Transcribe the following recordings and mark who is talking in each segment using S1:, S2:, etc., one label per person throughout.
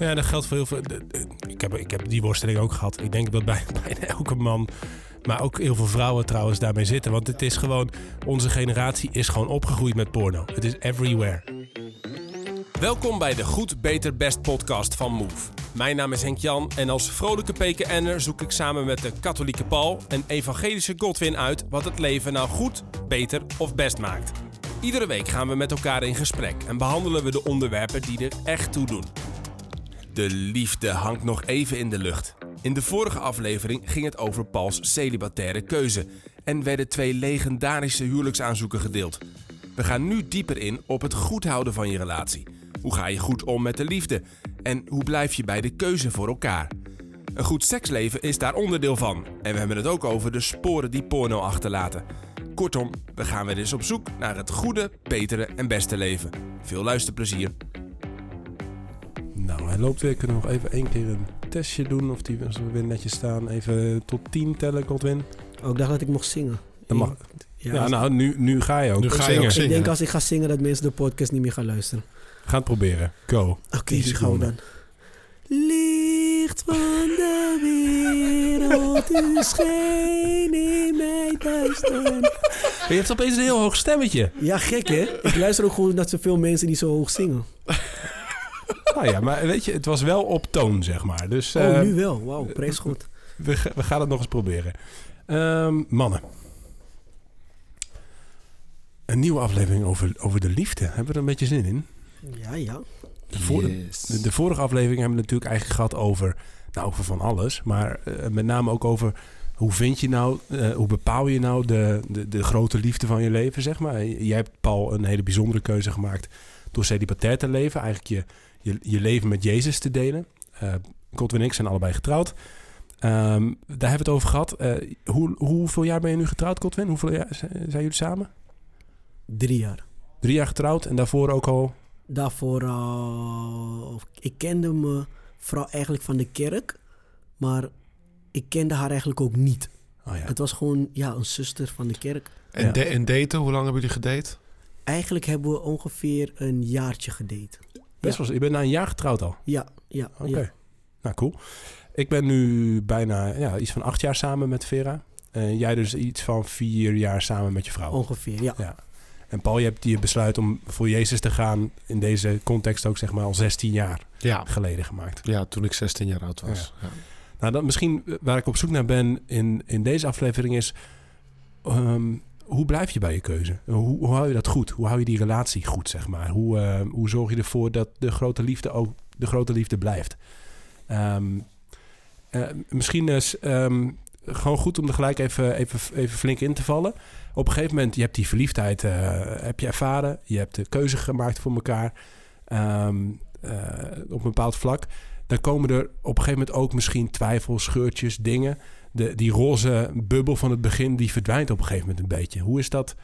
S1: Ja, dat geldt voor heel veel. Ik heb, ik heb die worsteling ook gehad. Ik denk dat bij, bijna elke man, maar ook heel veel vrouwen trouwens, daarmee zitten. Want het is gewoon, onze generatie is gewoon opgegroeid met porno. Het is everywhere. Welkom bij de Goed, Beter, Best podcast van Move. Mijn naam is Henk Jan en als vrolijke PKN'er zoek ik samen met de katholieke Paul en evangelische Godwin uit wat het leven nou goed, beter of best maakt. Iedere week gaan we met elkaar in gesprek en behandelen we de onderwerpen die er echt toe doen. De liefde hangt nog even in de lucht. In de vorige aflevering ging het over Pauls celibataire keuze en werden twee legendarische huwelijksaanzoeken gedeeld. We gaan nu dieper in op het goed houden van je relatie. Hoe ga je goed om met de liefde? En hoe blijf je bij de keuze voor elkaar? Een goed seksleven is daar onderdeel van. En we hebben het ook over de sporen die porno achterlaten. Kortom, we gaan weer eens op zoek naar het goede, betere en beste leven. Veel luisterplezier. Nou, hij loopt weer. Kunnen we nog even één keer een testje doen of die als we weer netjes staan. Even tot 10 tellen, Godwin.
S2: Oh, ik dacht dat ik mocht zingen.
S1: Dat mag.
S2: Ja,
S1: Ja, nou, nu, nu ga je ook.
S3: Nu ga je
S1: zingen.
S3: ook
S2: ik
S3: zingen.
S2: denk als ik ga zingen dat mensen de podcast niet meer gaan luisteren.
S1: Ga het proberen. Go.
S2: Oké,
S1: 10
S2: dus gaan we dan. Licht van de wereld, u scheen in mijn duister.
S1: Je hebt opeens een heel hoog stemmetje.
S2: Ja, gek hè? Ik luister ook gewoon naar zoveel mensen die zo hoog zingen.
S1: Nou ja, maar weet je, het was wel op toon, zeg maar. Dus
S2: Oh,
S1: eh,
S2: nu wel. Wauw, prijs goed.
S1: we, ga- we gaan het nog eens proberen. Ehm, mannen. Een nieuwe aflevering over, over de liefde. Hebben we er een beetje zin in?
S2: Ja, ja.
S1: De, voor- de, de vorige aflevering hebben we natuurlijk eigenlijk gehad over, nou, over van alles. Maar eh, met name ook over hoe vind je nou, eh, hoe bepaal je nou de, de, de grote liefde van je leven, zeg maar. Jij hebt, Paul, een hele bijzondere keuze gemaakt door celibatair te leven. Eigenlijk je, je, je leven met Jezus te delen. Eh Godwin en ik zijn allebei getrouwd. Ehm, daar hebben we het over gehad. Eh, hoe, hoeveel jaar ben je nu getrouwd, Godwin? Hoeveel jaar zijn jullie samen?
S2: Drie jaar.
S1: Drie jaar getrouwd en daarvoor ook al...
S2: Daarvoor, uh, ik kende mijn vrouw eigenlijk van de kerk. Maar ik kende haar eigenlijk ook niet.
S1: Oh ja.
S2: Het was gewoon ja, een zuster van de kerk.
S3: En,
S1: Ja.
S3: de- en daten, hoe lang hebben jullie gedate?
S2: Eigenlijk hebben we ongeveer een jaartje gedate.
S1: Best wel, je bent na een jaar getrouwd al.
S2: Ja, ja,
S1: Oké.
S2: ja.
S1: Nou, cool. Ik ben nu bijna ja, iets van acht jaar samen met Vera. En jij dus iets van vier jaar samen met je vrouw.
S2: ongeveer, ja.
S1: Ja. En Paul, je hebt je besluit om voor Jezus te gaan in deze context ook zeg maar al 16 jaar
S3: Ja.
S1: geleden gemaakt.
S3: Ja, toen ik 16 jaar oud was. Ja.
S1: Nou, dan misschien eh, waar ik op zoek naar ben in, in deze aflevering is... ehm, hoe blijf je bij je keuze? Hoe, hoe hou je dat goed? Hoe hou je die relatie goed, zeg maar? Hoe, eh, hoe zorg je ervoor dat de grote liefde ook de grote liefde blijft? Ehm, eh, misschien is ehm, gewoon goed om er gelijk even, even, even flink in te vallen. Op een gegeven moment, je hebt die verliefdheid eh, heb je ervaren. Je hebt de keuze gemaakt voor elkaar ehm, eh, op een bepaald vlak. Dan komen er op een gegeven moment ook misschien twijfels, scheurtjes, dingen. De, die roze bubbel van het begin, die verdwijnt op een gegeven moment een beetje. Hoe is dat?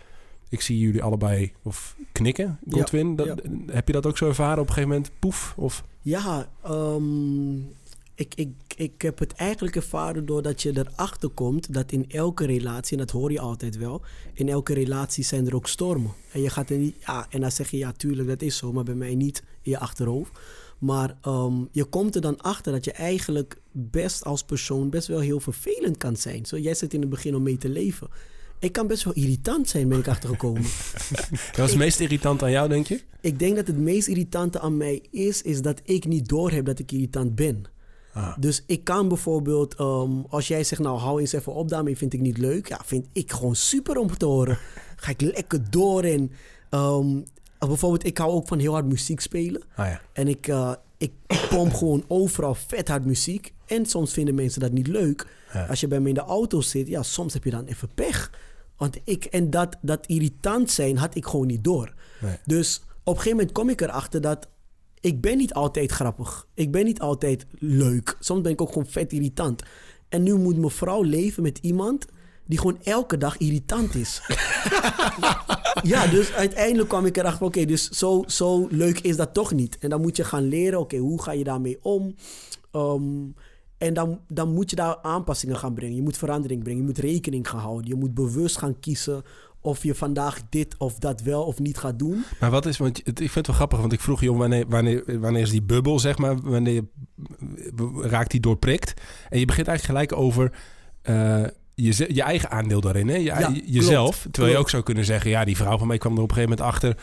S1: Ik zie jullie allebei of knikken,
S2: Ja,
S1: Godwin. Dat,
S2: ja.
S1: Heb je dat ook zo ervaren op een gegeven moment? Poef? Of,
S2: Ja, ehm, ik, ik, ik heb het eigenlijk ervaren doordat je erachter komt dat in elke relatie, en dat hoor je altijd wel, in elke relatie zijn er ook stormen. En je gaat er niet, ja, en dan zeg je ja, tuurlijk, dat is zo, maar bij mij niet in je achterhoofd. Maar ehm, je komt er dan achter dat je eigenlijk best als persoon best wel heel vervelend kan zijn. Zo, jij zit in het begin om mee te leven. Ik kan best wel irritant zijn, ben ik achtergekomen.
S1: wat is het meest irritant aan jou, denk je?
S2: Ik denk dat het meest irritante aan mij is, is dat ik niet doorheb dat ik irritant ben.
S1: Ah.
S2: Dus ik kan bijvoorbeeld, ehm, als jij zegt, nou hou eens even op daarmee, vind ik niet leuk. Ja, vind ik gewoon super om te horen. Ga ik lekker door en ehm, bijvoorbeeld, ik hou ook van heel hard muziek spelen.
S1: Ah ja.
S2: En ik, eh, ik pomp gewoon overal vet hard muziek. En soms vinden mensen dat niet leuk.
S1: Ja.
S2: Als je bij me in de auto zit, ja, soms heb je dan even pech. Want ik, en dat, dat irritant zijn had ik gewoon niet door.
S1: Nee.
S2: Dus op een gegeven moment kom ik erachter dat ik ben niet altijd grappig. Ik ben niet altijd leuk. Soms ben ik ook gewoon vet irritant. En nu moet mijn vrouw leven met iemand die gewoon elke dag irritant is. ja, dus uiteindelijk kwam ik erachter, oké, dus zo, zo leuk is dat toch niet. En dan moet je gaan leren, oké, hoe ga je daarmee om? Ehm, en dan, dan moet je daar aanpassingen gaan brengen. Je moet verandering brengen. Je moet rekening gaan houden. Je moet bewust gaan kiezen of je vandaag dit of dat wel of niet gaat doen.
S1: Maar wat is, want ik vind het wel grappig, want ik vroeg je om wanneer, wanneer, wanneer is die bubbel, zeg maar, wanneer raakt die doorprikt? En je begint eigenlijk gelijk over eh, je, je eigen aandeel daarin, hè? Je,
S2: Ja,
S1: je- jezelf.
S2: klopt,
S1: terwijl je ook zou kunnen zeggen, ja, die vrouw van mij kwam er op een gegeven moment achter,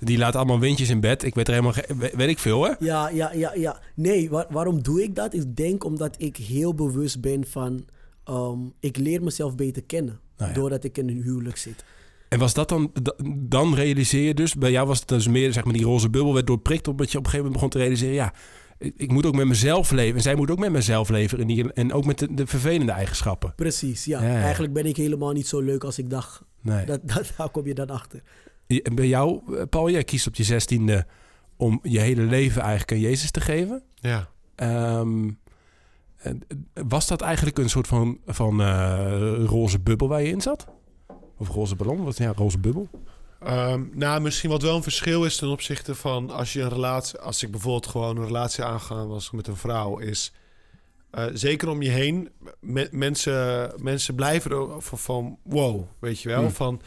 S1: die laat allemaal windjes in bed. Ik weet er helemaal, weet ik veel, hè?
S2: Ja, ja, ja, ja. Nee, wa- waarom doe ik dat? Ik denk omdat ik heel bewust ben van... ehm, ik leer mezelf beter kennen.
S1: Nou ja.
S2: Doordat ik in een huwelijk zit.
S1: En was dat dan, da- dan realiseer je dus, bij jou was het dus meer, zeg maar, die roze bubbel werd doorprikt, omdat je op een gegeven moment begon te realiseren, ja, ik, moet ook met mezelf leven. En zij moet ook met mezelf leven. En, die, en ook met de, de vervelende eigenschappen.
S2: Precies, ja. Eigenlijk ben ik helemaal niet zo leuk als ik dacht.
S1: Nee.
S2: Dat, dat, daar kom je dan achter.
S1: En bij jou, eh, Paul, jij kiest op je zestiende om je hele leven eigenlijk aan Jezus te geven.
S3: Ja.
S1: Ehm, en, eh, was dat eigenlijk een soort van, van eh, roze bubbel waar je in zat? Of roze ballon? Wat, ja, roze bubbel.
S3: Ehm, nou, misschien wat wel een verschil is ten opzichte van als je een relatie, als ik bijvoorbeeld gewoon een relatie aangaan was met een vrouw, is eh, zeker om je heen, me- mensen, mensen blijven er van, van wow, weet je wel.
S1: Hmm.
S3: Van,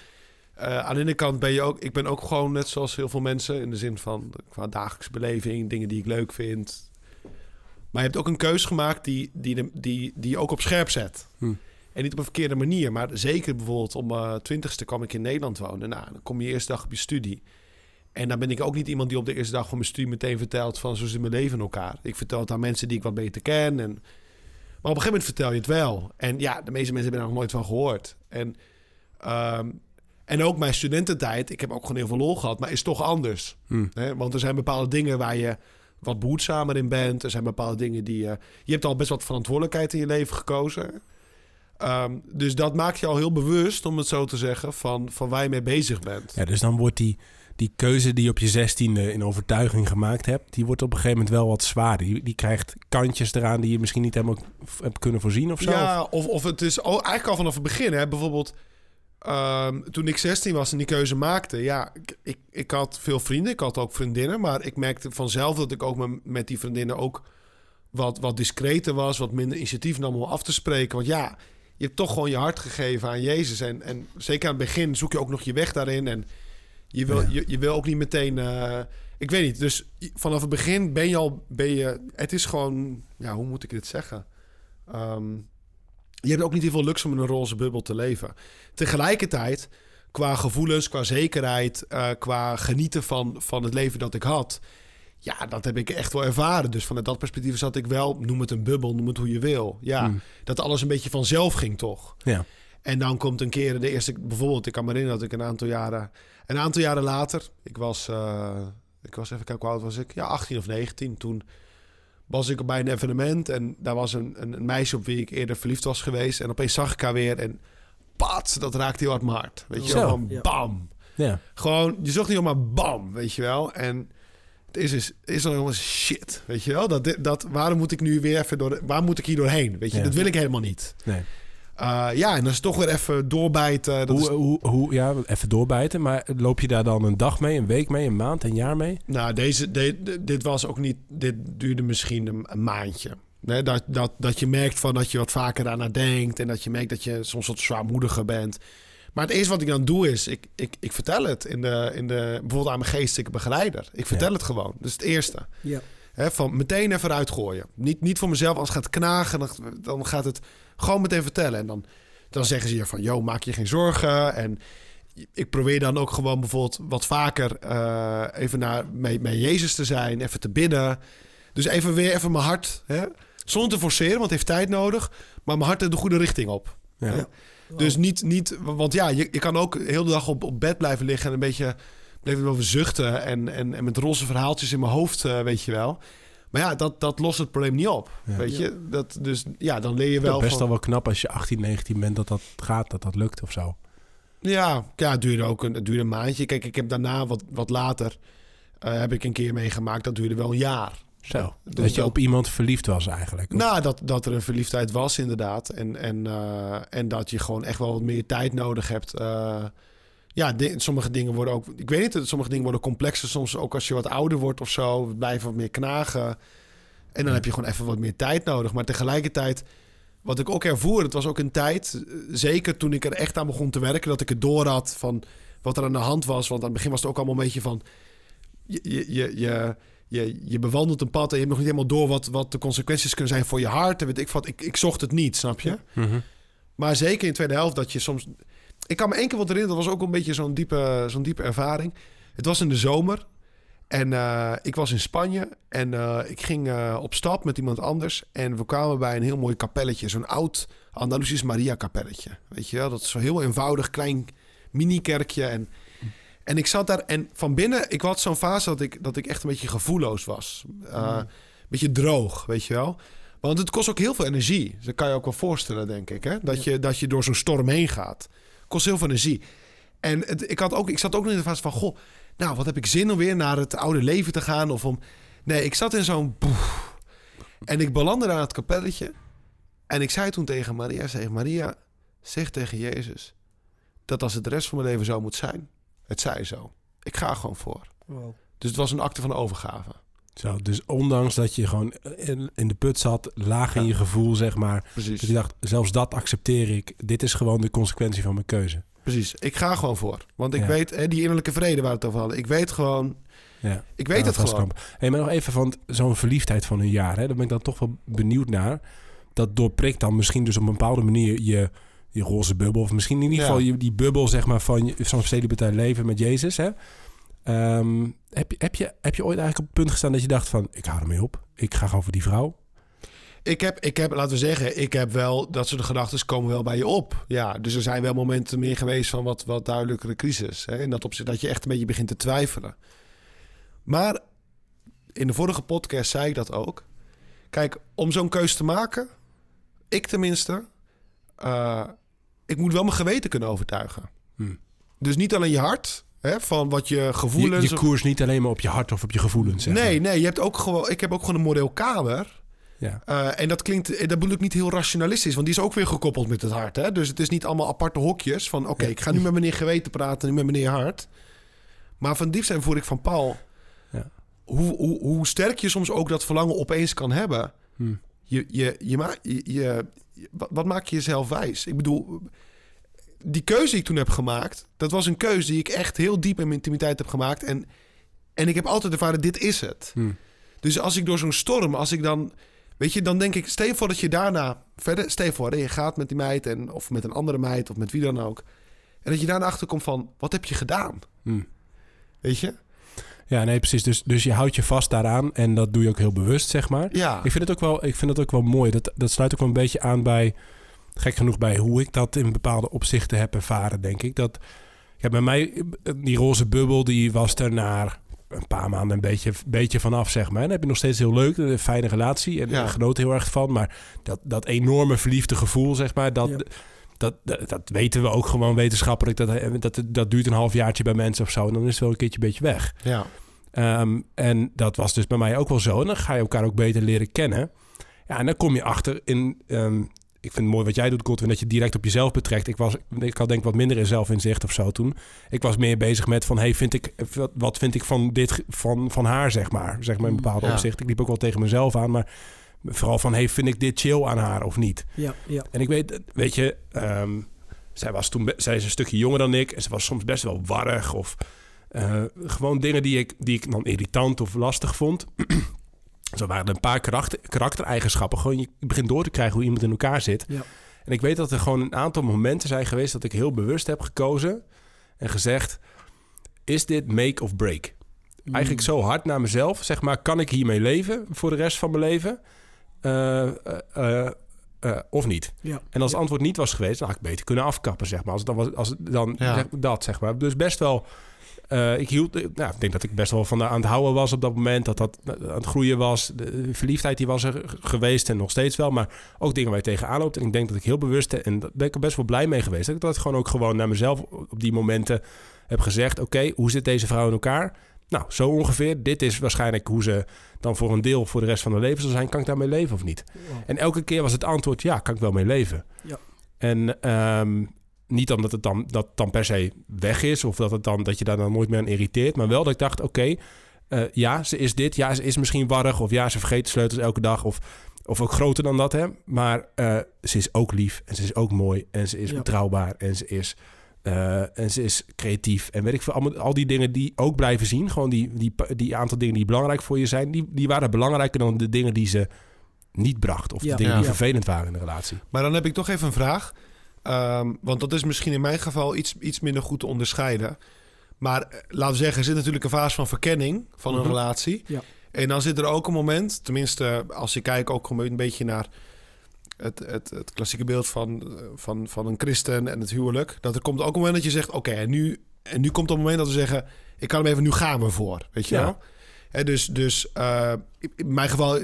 S3: eh, aan de ene kant ben je ook, ik ben ook gewoon net zoals heel veel mensen in de zin van qua dagelijkse beleving, dingen die ik leuk vind. Maar je hebt ook een keus gemaakt die, die, de- die, die je ook op scherp zet.
S1: Hmm.
S3: En niet op een verkeerde manier, maar zeker bijvoorbeeld om mijn twintigste kwam ik in Nederland wonen. Nou, dan kom je eerste dag op je studie. En dan ben ik ook niet iemand die op de eerste dag van mijn studie meteen vertelt van zo zit mijn leven in elkaar. Ik vertel het aan mensen die ik wat beter ken. En... Maar op een gegeven moment vertel je het wel. En ja, de meeste mensen hebben er nog nooit van gehoord. En, ehm, en ook mijn studententijd, ik heb ook gewoon heel veel lol gehad, maar is toch anders.
S1: Hm.
S3: Hè? Want er zijn bepaalde dingen waar je wat behoedzamer in bent. Er zijn bepaalde dingen die je... Je hebt al best wat verantwoordelijkheid in je leven gekozen. Ehm, dus dat maakt je al heel bewust, om het zo te zeggen, van, van waar je mee bezig bent.
S1: Ja, dus dan wordt die, die keuze die je op je zestiende in overtuiging gemaakt hebt, die wordt op een gegeven moment wel wat zwaarder. Die, die krijgt kantjes eraan die je misschien niet helemaal hebt kunnen voorzien of zo.
S3: Ja, of, of het is eigenlijk al vanaf het begin. Hè? Bijvoorbeeld ehm, toen ik 16 was en die keuze maakte. Ja, ik, ik, ik had veel vrienden. Ik had ook vriendinnen. Maar ik merkte vanzelf dat ik ook met, met die vriendinnen ook wat, wat discreter was. Wat minder initiatief nam om af te spreken. Want ja, je hebt toch gewoon je hart gegeven aan Jezus. En, en zeker aan het begin zoek je ook nog je weg daarin. En je wil,
S1: Ja.
S3: je, je wil ook niet meteen... eh, ik weet niet. Dus vanaf het begin ben je al... Ben je, het is gewoon... Ja, hoe moet ik dit zeggen? Ehm, je hebt ook niet heel veel luxe om in een roze bubbel te leven. Tegelijkertijd, qua gevoelens, qua zekerheid, eh, qua genieten van, van het leven dat ik had. Ja, dat heb ik echt wel ervaren. Dus vanuit dat perspectief zat ik wel, noem het een bubbel, noem het hoe je wil. Ja,
S1: Hm.
S3: dat alles een beetje vanzelf ging toch.
S1: Ja.
S3: En dan komt een keer de eerste, bijvoorbeeld, ik kan me herinneren dat ik een aantal jaren, een aantal jaren later, ik was, eh, ik was even kijken hoe oud was ik, ja, 18 of 19. Toen was ik bij een evenement en daar was een, een, een meisje op wie ik eerder verliefd was geweest. En opeens zag ik haar weer en pat, dat raakte heel hard mijn hart. Weet je wel, gewoon bam.
S1: Ja.
S3: Gewoon, je zocht niet om maar bam, weet je wel. En is, is, is dan helemaal shit, weet je wel. Dat, dat, waarom moet ik nu weer even door, de- waar moet ik hier doorheen? Weet je,
S1: Ja.
S3: dat wil ik helemaal niet.
S1: Nee.
S3: Uh, ja, en dan is toch weer even doorbijten. Dat
S1: Hoe,
S3: is,
S1: hoe, hoe, ja, even doorbijten. Maar loop je daar dan een dag mee, een week mee, een maand, een jaar mee?
S3: nou, deze, de- de- dit was ook niet... Dit duurde misschien een, een maandje. Nee, dat, dat, dat je merkt van dat je wat vaker daarna denkt... en dat je merkt dat je soms wat zwaarmoediger bent. Maar het eerste wat ik dan doe is... ik, ik, ik vertel het in de, in de, bijvoorbeeld aan mijn geestelijke begeleider. Ik vertel
S1: Ja.
S3: het gewoon. Dat is het eerste.
S2: Ja.
S3: Hè, van meteen even eruit gooien. Niet, niet voor mezelf, als het gaat knagen, dan, dan gaat het gewoon meteen vertellen. En dan, dan zeggen ze je van, yo, maak je geen zorgen. En ik probeer dan ook gewoon bijvoorbeeld wat vaker eh, even naar met, met Jezus te zijn, even te bidden. Dus even weer even mijn hart, hè, zonder te forceren, want het heeft tijd nodig, maar mijn hart de goede richting op.
S1: Ja.
S3: Dus niet, niet, want ja, je, je kan ook heel de dag op, op bed blijven liggen en een beetje blijven over zuchten en, en, en met roze verhaaltjes in mijn hoofd, eh, weet je wel. Maar ja, dat, dat lost het probleem niet op,
S1: Ja.
S3: weet je. Dat, dus ja, dan leer je
S1: Wel
S3: wel
S1: best
S3: van...
S1: al wel knap als je 18, 19 bent dat dat gaat, dat dat lukt of zo.
S3: Ja, ja het duurde ook een, het duurde een maandje. Kijk, ik heb daarna wat, wat later eh, heb ik een keer meegemaakt. Dat duurde wel een jaar.
S1: Zo.
S3: Dus
S1: dat je op iemand verliefd was eigenlijk.
S3: Nou, dat, dat er een verliefdheid was inderdaad. En, en, eh, en dat je gewoon echt wel wat meer tijd nodig hebt. Eh, ja, sommige dingen worden ook... Ik weet niet, sommige dingen worden complexer. Soms ook als je wat ouder wordt of zo. Blijven wat meer knagen. En dan heb je gewoon even wat meer tijd nodig. Maar tegelijkertijd wat ik ook ervoer, het was ook een tijd, eh, zeker toen ik er echt aan begon te werken, dat ik het door had van wat er aan de hand was. Want aan het begin was het ook allemaal een beetje van, je, je, je, je, je, bewandelt een pad en je hebt nog niet helemaal door wat, wat de consequenties kunnen zijn voor je hart. En weet ik, wat, ik, ik zocht het niet, snap je?
S1: Mhm.
S3: Maar zeker in de tweede helft dat je soms... Ik kan me één keer wat herinneren, dat was ook een beetje zo'n diepe, zo'n diepe ervaring. Het was in de zomer en eh, ik was in Spanje en eh, ik ging eh, op stap met iemand anders. En we kwamen bij een heel mooi kapelletje, zo'n oud Andalusisch Maria kapelletje. Weet je wel, dat is zo heel eenvoudig, klein mini-kerkje. En, en ik zat daar en van binnen, ik had zo'n fase dat ik, dat ik echt een beetje gevoelloos was. Een beetje droog, weet je wel. Want het kost ook heel veel energie. Dus dat kan je ook wel voorstellen, denk ik. Hè? Dat, je, dat je door zo'n storm heen gaat. kost heel veel energie. En het, ik, had ook, ik zat ook nog in de fase van... Goh, nou, wat heb ik zin om weer naar het oude leven te gaan? Of om... Nee, ik zat in zo'n... En ik belandde daar aan het kapelletje. En ik zei toen tegen Maria... Zeg, Maria, zeg tegen Jezus... dat als het de rest van mijn leven zo moet zijn... het zij zo. Ik ga gewoon voor.
S2: Wow.
S3: Dus het was een acte van overgave.
S1: Zo, dus ondanks dat je gewoon in, in de put zat, laag in
S3: Ja.
S1: je gevoel, zeg maar.
S3: Precies.
S1: Dat je dacht, zelfs dat accepteer ik. Dit is gewoon de consequentie van mijn keuze.
S3: Precies. Ik ga gewoon voor. Want ik
S1: Ja.
S3: weet... Hè, die innerlijke vrede waar we het over hadden. Ik weet gewoon...
S1: Ja.
S3: Ik weet het gewoon.
S1: kamp. Hey, maar nog even van zo'n verliefdheid van een jaar. Hè? Daar ben ik dan toch wel benieuwd naar. Dat doorprikt dan misschien dus op een bepaalde manier je, je roze bubbel. Of misschien in ieder geval die bubbel zeg maar, van zo'n celibatair leven met Jezus. Hè? Ehm, heb, je, heb, je, heb je ooit eigenlijk op het punt gestaan dat je dacht van... ik hou ermee op. Ik ga gewoon voor die vrouw.
S3: Ik heb, ik heb, laten we zeggen, ik heb wel dat soort gedachten komen wel bij je op. Ja, dus er zijn wel momenten meer geweest van wat, wat duidelijkere crisis. Hè? In dat opzicht dat je echt een beetje begint te twijfelen. Maar in de vorige podcast zei ik dat ook. Kijk, om zo'n keus te maken, ik tenminste, eh, ik moet wel mijn geweten kunnen overtuigen.
S1: Hmm.
S3: Dus niet alleen je hart, hè, van wat je
S1: Je,
S3: gevoelens...
S1: je
S3: of-
S1: koers niet alleen maar op je hart of op je gevoelens. Zeg
S3: nee,
S1: maar.
S3: nee, je hebt ook gewoon, ik heb ook gewoon een moreel kader.
S1: Ja.
S3: Eh, en dat klinkt, dat bedoel ik niet heel rationalistisch, want die is ook weer gekoppeld met het hart. Hè? Dus het is niet allemaal aparte hokjes van: oké,
S1: Ja.
S3: ik ga nu met meneer geweten praten, nu met meneer hart. Maar van diep zijn voel ik van Paul,
S1: Ja.
S3: hoe, hoe, hoe sterk je soms ook dat verlangen opeens kan hebben.
S1: Hm.
S3: Je, je, je, ma- je, je- wat, maak je jezelf wijs? Ik bedoel, die keuze die ik toen heb gemaakt, dat was een keuze die ik echt heel diep in mijn intimiteit heb gemaakt. En, en ik heb altijd ervaren: dit is het.
S1: Hm.
S3: Dus als ik door zo'n storm, als ik dan... Weet je, dan denk ik... Stel voor dat je daarna... Verder, stel voor, je gaat met die meid... En, of met een andere meid, of met wie dan ook. En dat je daarna achterkomt van... Wat heb je gedaan?
S1: Hm.
S3: Weet je?
S1: Ja, nee, precies. Dus, dus je houdt je vast daaraan en dat doe je ook heel bewust, zeg maar.
S3: Ja.
S1: Ik vind het ook wel, ik vind het ook wel mooi. Dat, dat sluit ook wel een beetje aan bij, gek genoeg, bij hoe ik dat in bepaalde opzichten heb ervaren, denk ik. Dat, ja, bij mij, die roze bubbel, die was er na een paar maanden een beetje, beetje vanaf, zeg maar. En dan heb je nog steeds heel leuk, een fijne relatie. En
S3: Ja.
S1: genoot heel erg van. Maar dat, dat enorme verliefde gevoel, zeg maar, dat...
S2: Ja.
S1: Dat, dat, dat weten we ook gewoon wetenschappelijk. Dat, dat, dat duurt een halfjaartje bij mensen of zo. En dan is het wel een keertje een beetje weg.
S3: Ja.
S1: Ehm, en dat was dus bij mij ook wel zo. En dan ga je elkaar ook beter leren kennen. Ja, en dan kom je achter in... ehm, ik vind het mooi wat jij doet, Godwin, dat je direct op jezelf betrekt. Ik, was, ik had denk ik wat minder in zelfinzicht of zo toen. Ik was meer bezig met van, hey, vind ik, wat, vind ik van, dit, van, van haar, zeg maar. Zeg maar in bepaalde
S3: Ja.
S1: opzichten. Ik liep ook wel tegen mezelf aan, maar vooral van, hey, vind ik dit chill aan haar of niet?
S2: Ja, ja.
S1: En ik weet, weet je, ehm, zij was toen, zij is een stukje jonger dan ik. En ze was soms best wel warrig of eh, gewoon dingen die ik, die ik dan irritant of lastig vond. Zo waren er een paar karakter, karaktereigenschappen. Gewoon je begint door te krijgen hoe iemand in elkaar zit.
S2: Ja.
S1: En ik weet dat er gewoon een aantal momenten zijn geweest dat ik heel bewust heb gekozen en gezegd: is dit make of break?
S2: Mm.
S1: Eigenlijk zo hard naar mezelf, zeg maar, kan ik hiermee leven voor de rest van mijn leven? Eh, eh, eh, of niet?
S2: Ja.
S1: En als
S2: Ja.
S1: het antwoord niet was geweest, dan had ik beter kunnen afkappen, zeg maar. Als het dan, was, als het dan
S3: Ja.
S1: zeg- dat, zeg maar. Dus best wel... eh, ik, hield, nou, ik denk dat ik best wel van de, aan het houden was op dat moment. Dat dat aan het groeien was. De verliefdheid die was er geweest en nog steeds wel. Maar ook dingen waar je tegenaan loopt. En ik denk dat ik heel bewust... En daar ben ik er best wel blij mee geweest. Dat ik dat gewoon ook gewoon naar mezelf op die momenten heb gezegd. Oké, hoe zit deze vrouw in elkaar? Nou, zo ongeveer. Dit is waarschijnlijk hoe ze dan voor een deel voor de rest van haar leven zal zijn. Kan ik daarmee leven of niet? En elke keer was het antwoord, ja, kan ik wel mee leven.
S2: Ja.
S1: En ehm, niet omdat het dan, dat dan per se weg is... of dat, het dan, dat je daar dan nooit meer aan irriteert... maar wel dat ik dacht, oké, eh, ja, ze is dit. Ja, ze is misschien warrig. Of ja, ze vergeet de sleutels elke dag. Of Of ook groter dan dat, hè. Maar eh, ze is ook lief en ze is ook mooi en ze is
S2: Ja.
S1: betrouwbaar en ze is, eh, en ze is creatief. En weet ik veel, allemaal, al die dingen die ook blijven zien. Gewoon die, die, die aantal dingen die belangrijk voor je zijn, die, die waren belangrijker dan de dingen die ze niet bracht. Of
S2: Ja.
S1: de dingen
S3: Ja.
S1: die vervelend waren in de relatie.
S3: Maar dan heb ik toch even een vraag. Ehm, want dat is misschien in mijn geval iets, iets minder goed te onderscheiden. Maar eh, laten we zeggen, er zit natuurlijk een fase van verkenning van een
S1: Mhm.
S3: relatie.
S2: Ja.
S3: En dan zit er ook een moment, tenminste als ik kijk ook gewoon een beetje naar het, het, het klassieke beeld van, van, van een christen en het huwelijk. Dat er komt ook een moment dat je zegt, oké, en, nu, en nu komt het moment dat we zeggen, ik kan hem even, nu gaan we voor. Weet je
S1: Ja.
S3: wel? Hè, dus dus eh, in mijn geval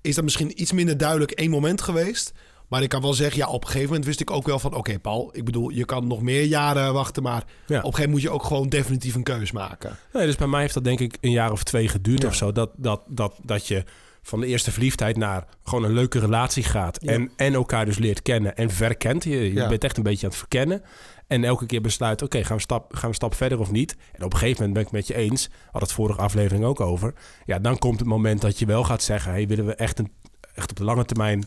S3: is dat misschien iets minder duidelijk één moment geweest. Maar ik kan wel zeggen, ja, op een gegeven moment wist ik ook wel van... oké, Paul, ik bedoel, je kan nog meer jaren wachten... maar
S1: Ja.
S3: op een gegeven moment moet je ook gewoon definitief een keus maken.
S1: Nee, dus bij mij heeft dat denk ik een jaar of twee geduurd
S3: Ja.
S1: of zo. Dat, dat, dat, dat je van de eerste verliefdheid naar gewoon een leuke relatie gaat.
S2: Ja.
S1: En, en elkaar dus leert kennen en verkent. Je, je
S3: Ja.
S1: bent echt een beetje aan het verkennen. En elke keer besluit, oké, gaan, we stap, gaan we stap verder of niet? En op een gegeven moment ben ik het met je eens. Had het vorige aflevering ook over. Ja, dan komt het moment dat je wel gaat zeggen... Hey, willen we echt, een, echt op de lange termijn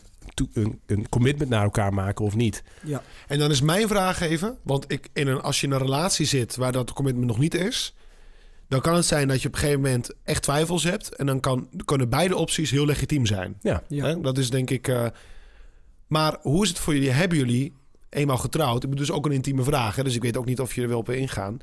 S1: een, een commitment naar elkaar maken of niet?
S2: Ja,
S3: En dan is mijn vraag even... want ik, in een, als je in een relatie zit waar dat commitment nog niet is... dan kan het zijn dat je op een gegeven moment echt twijfels hebt... en dan kan, kunnen beide opties heel legitiem zijn.
S1: Ja?
S3: Dat is denk ik... eh, maar hoe is het voor jullie? Hebben jullie eenmaal getrouwd? Ik bedoel, dus ook een intieme vraag. Hè? Dus ik weet ook niet of je er wel op ingaan.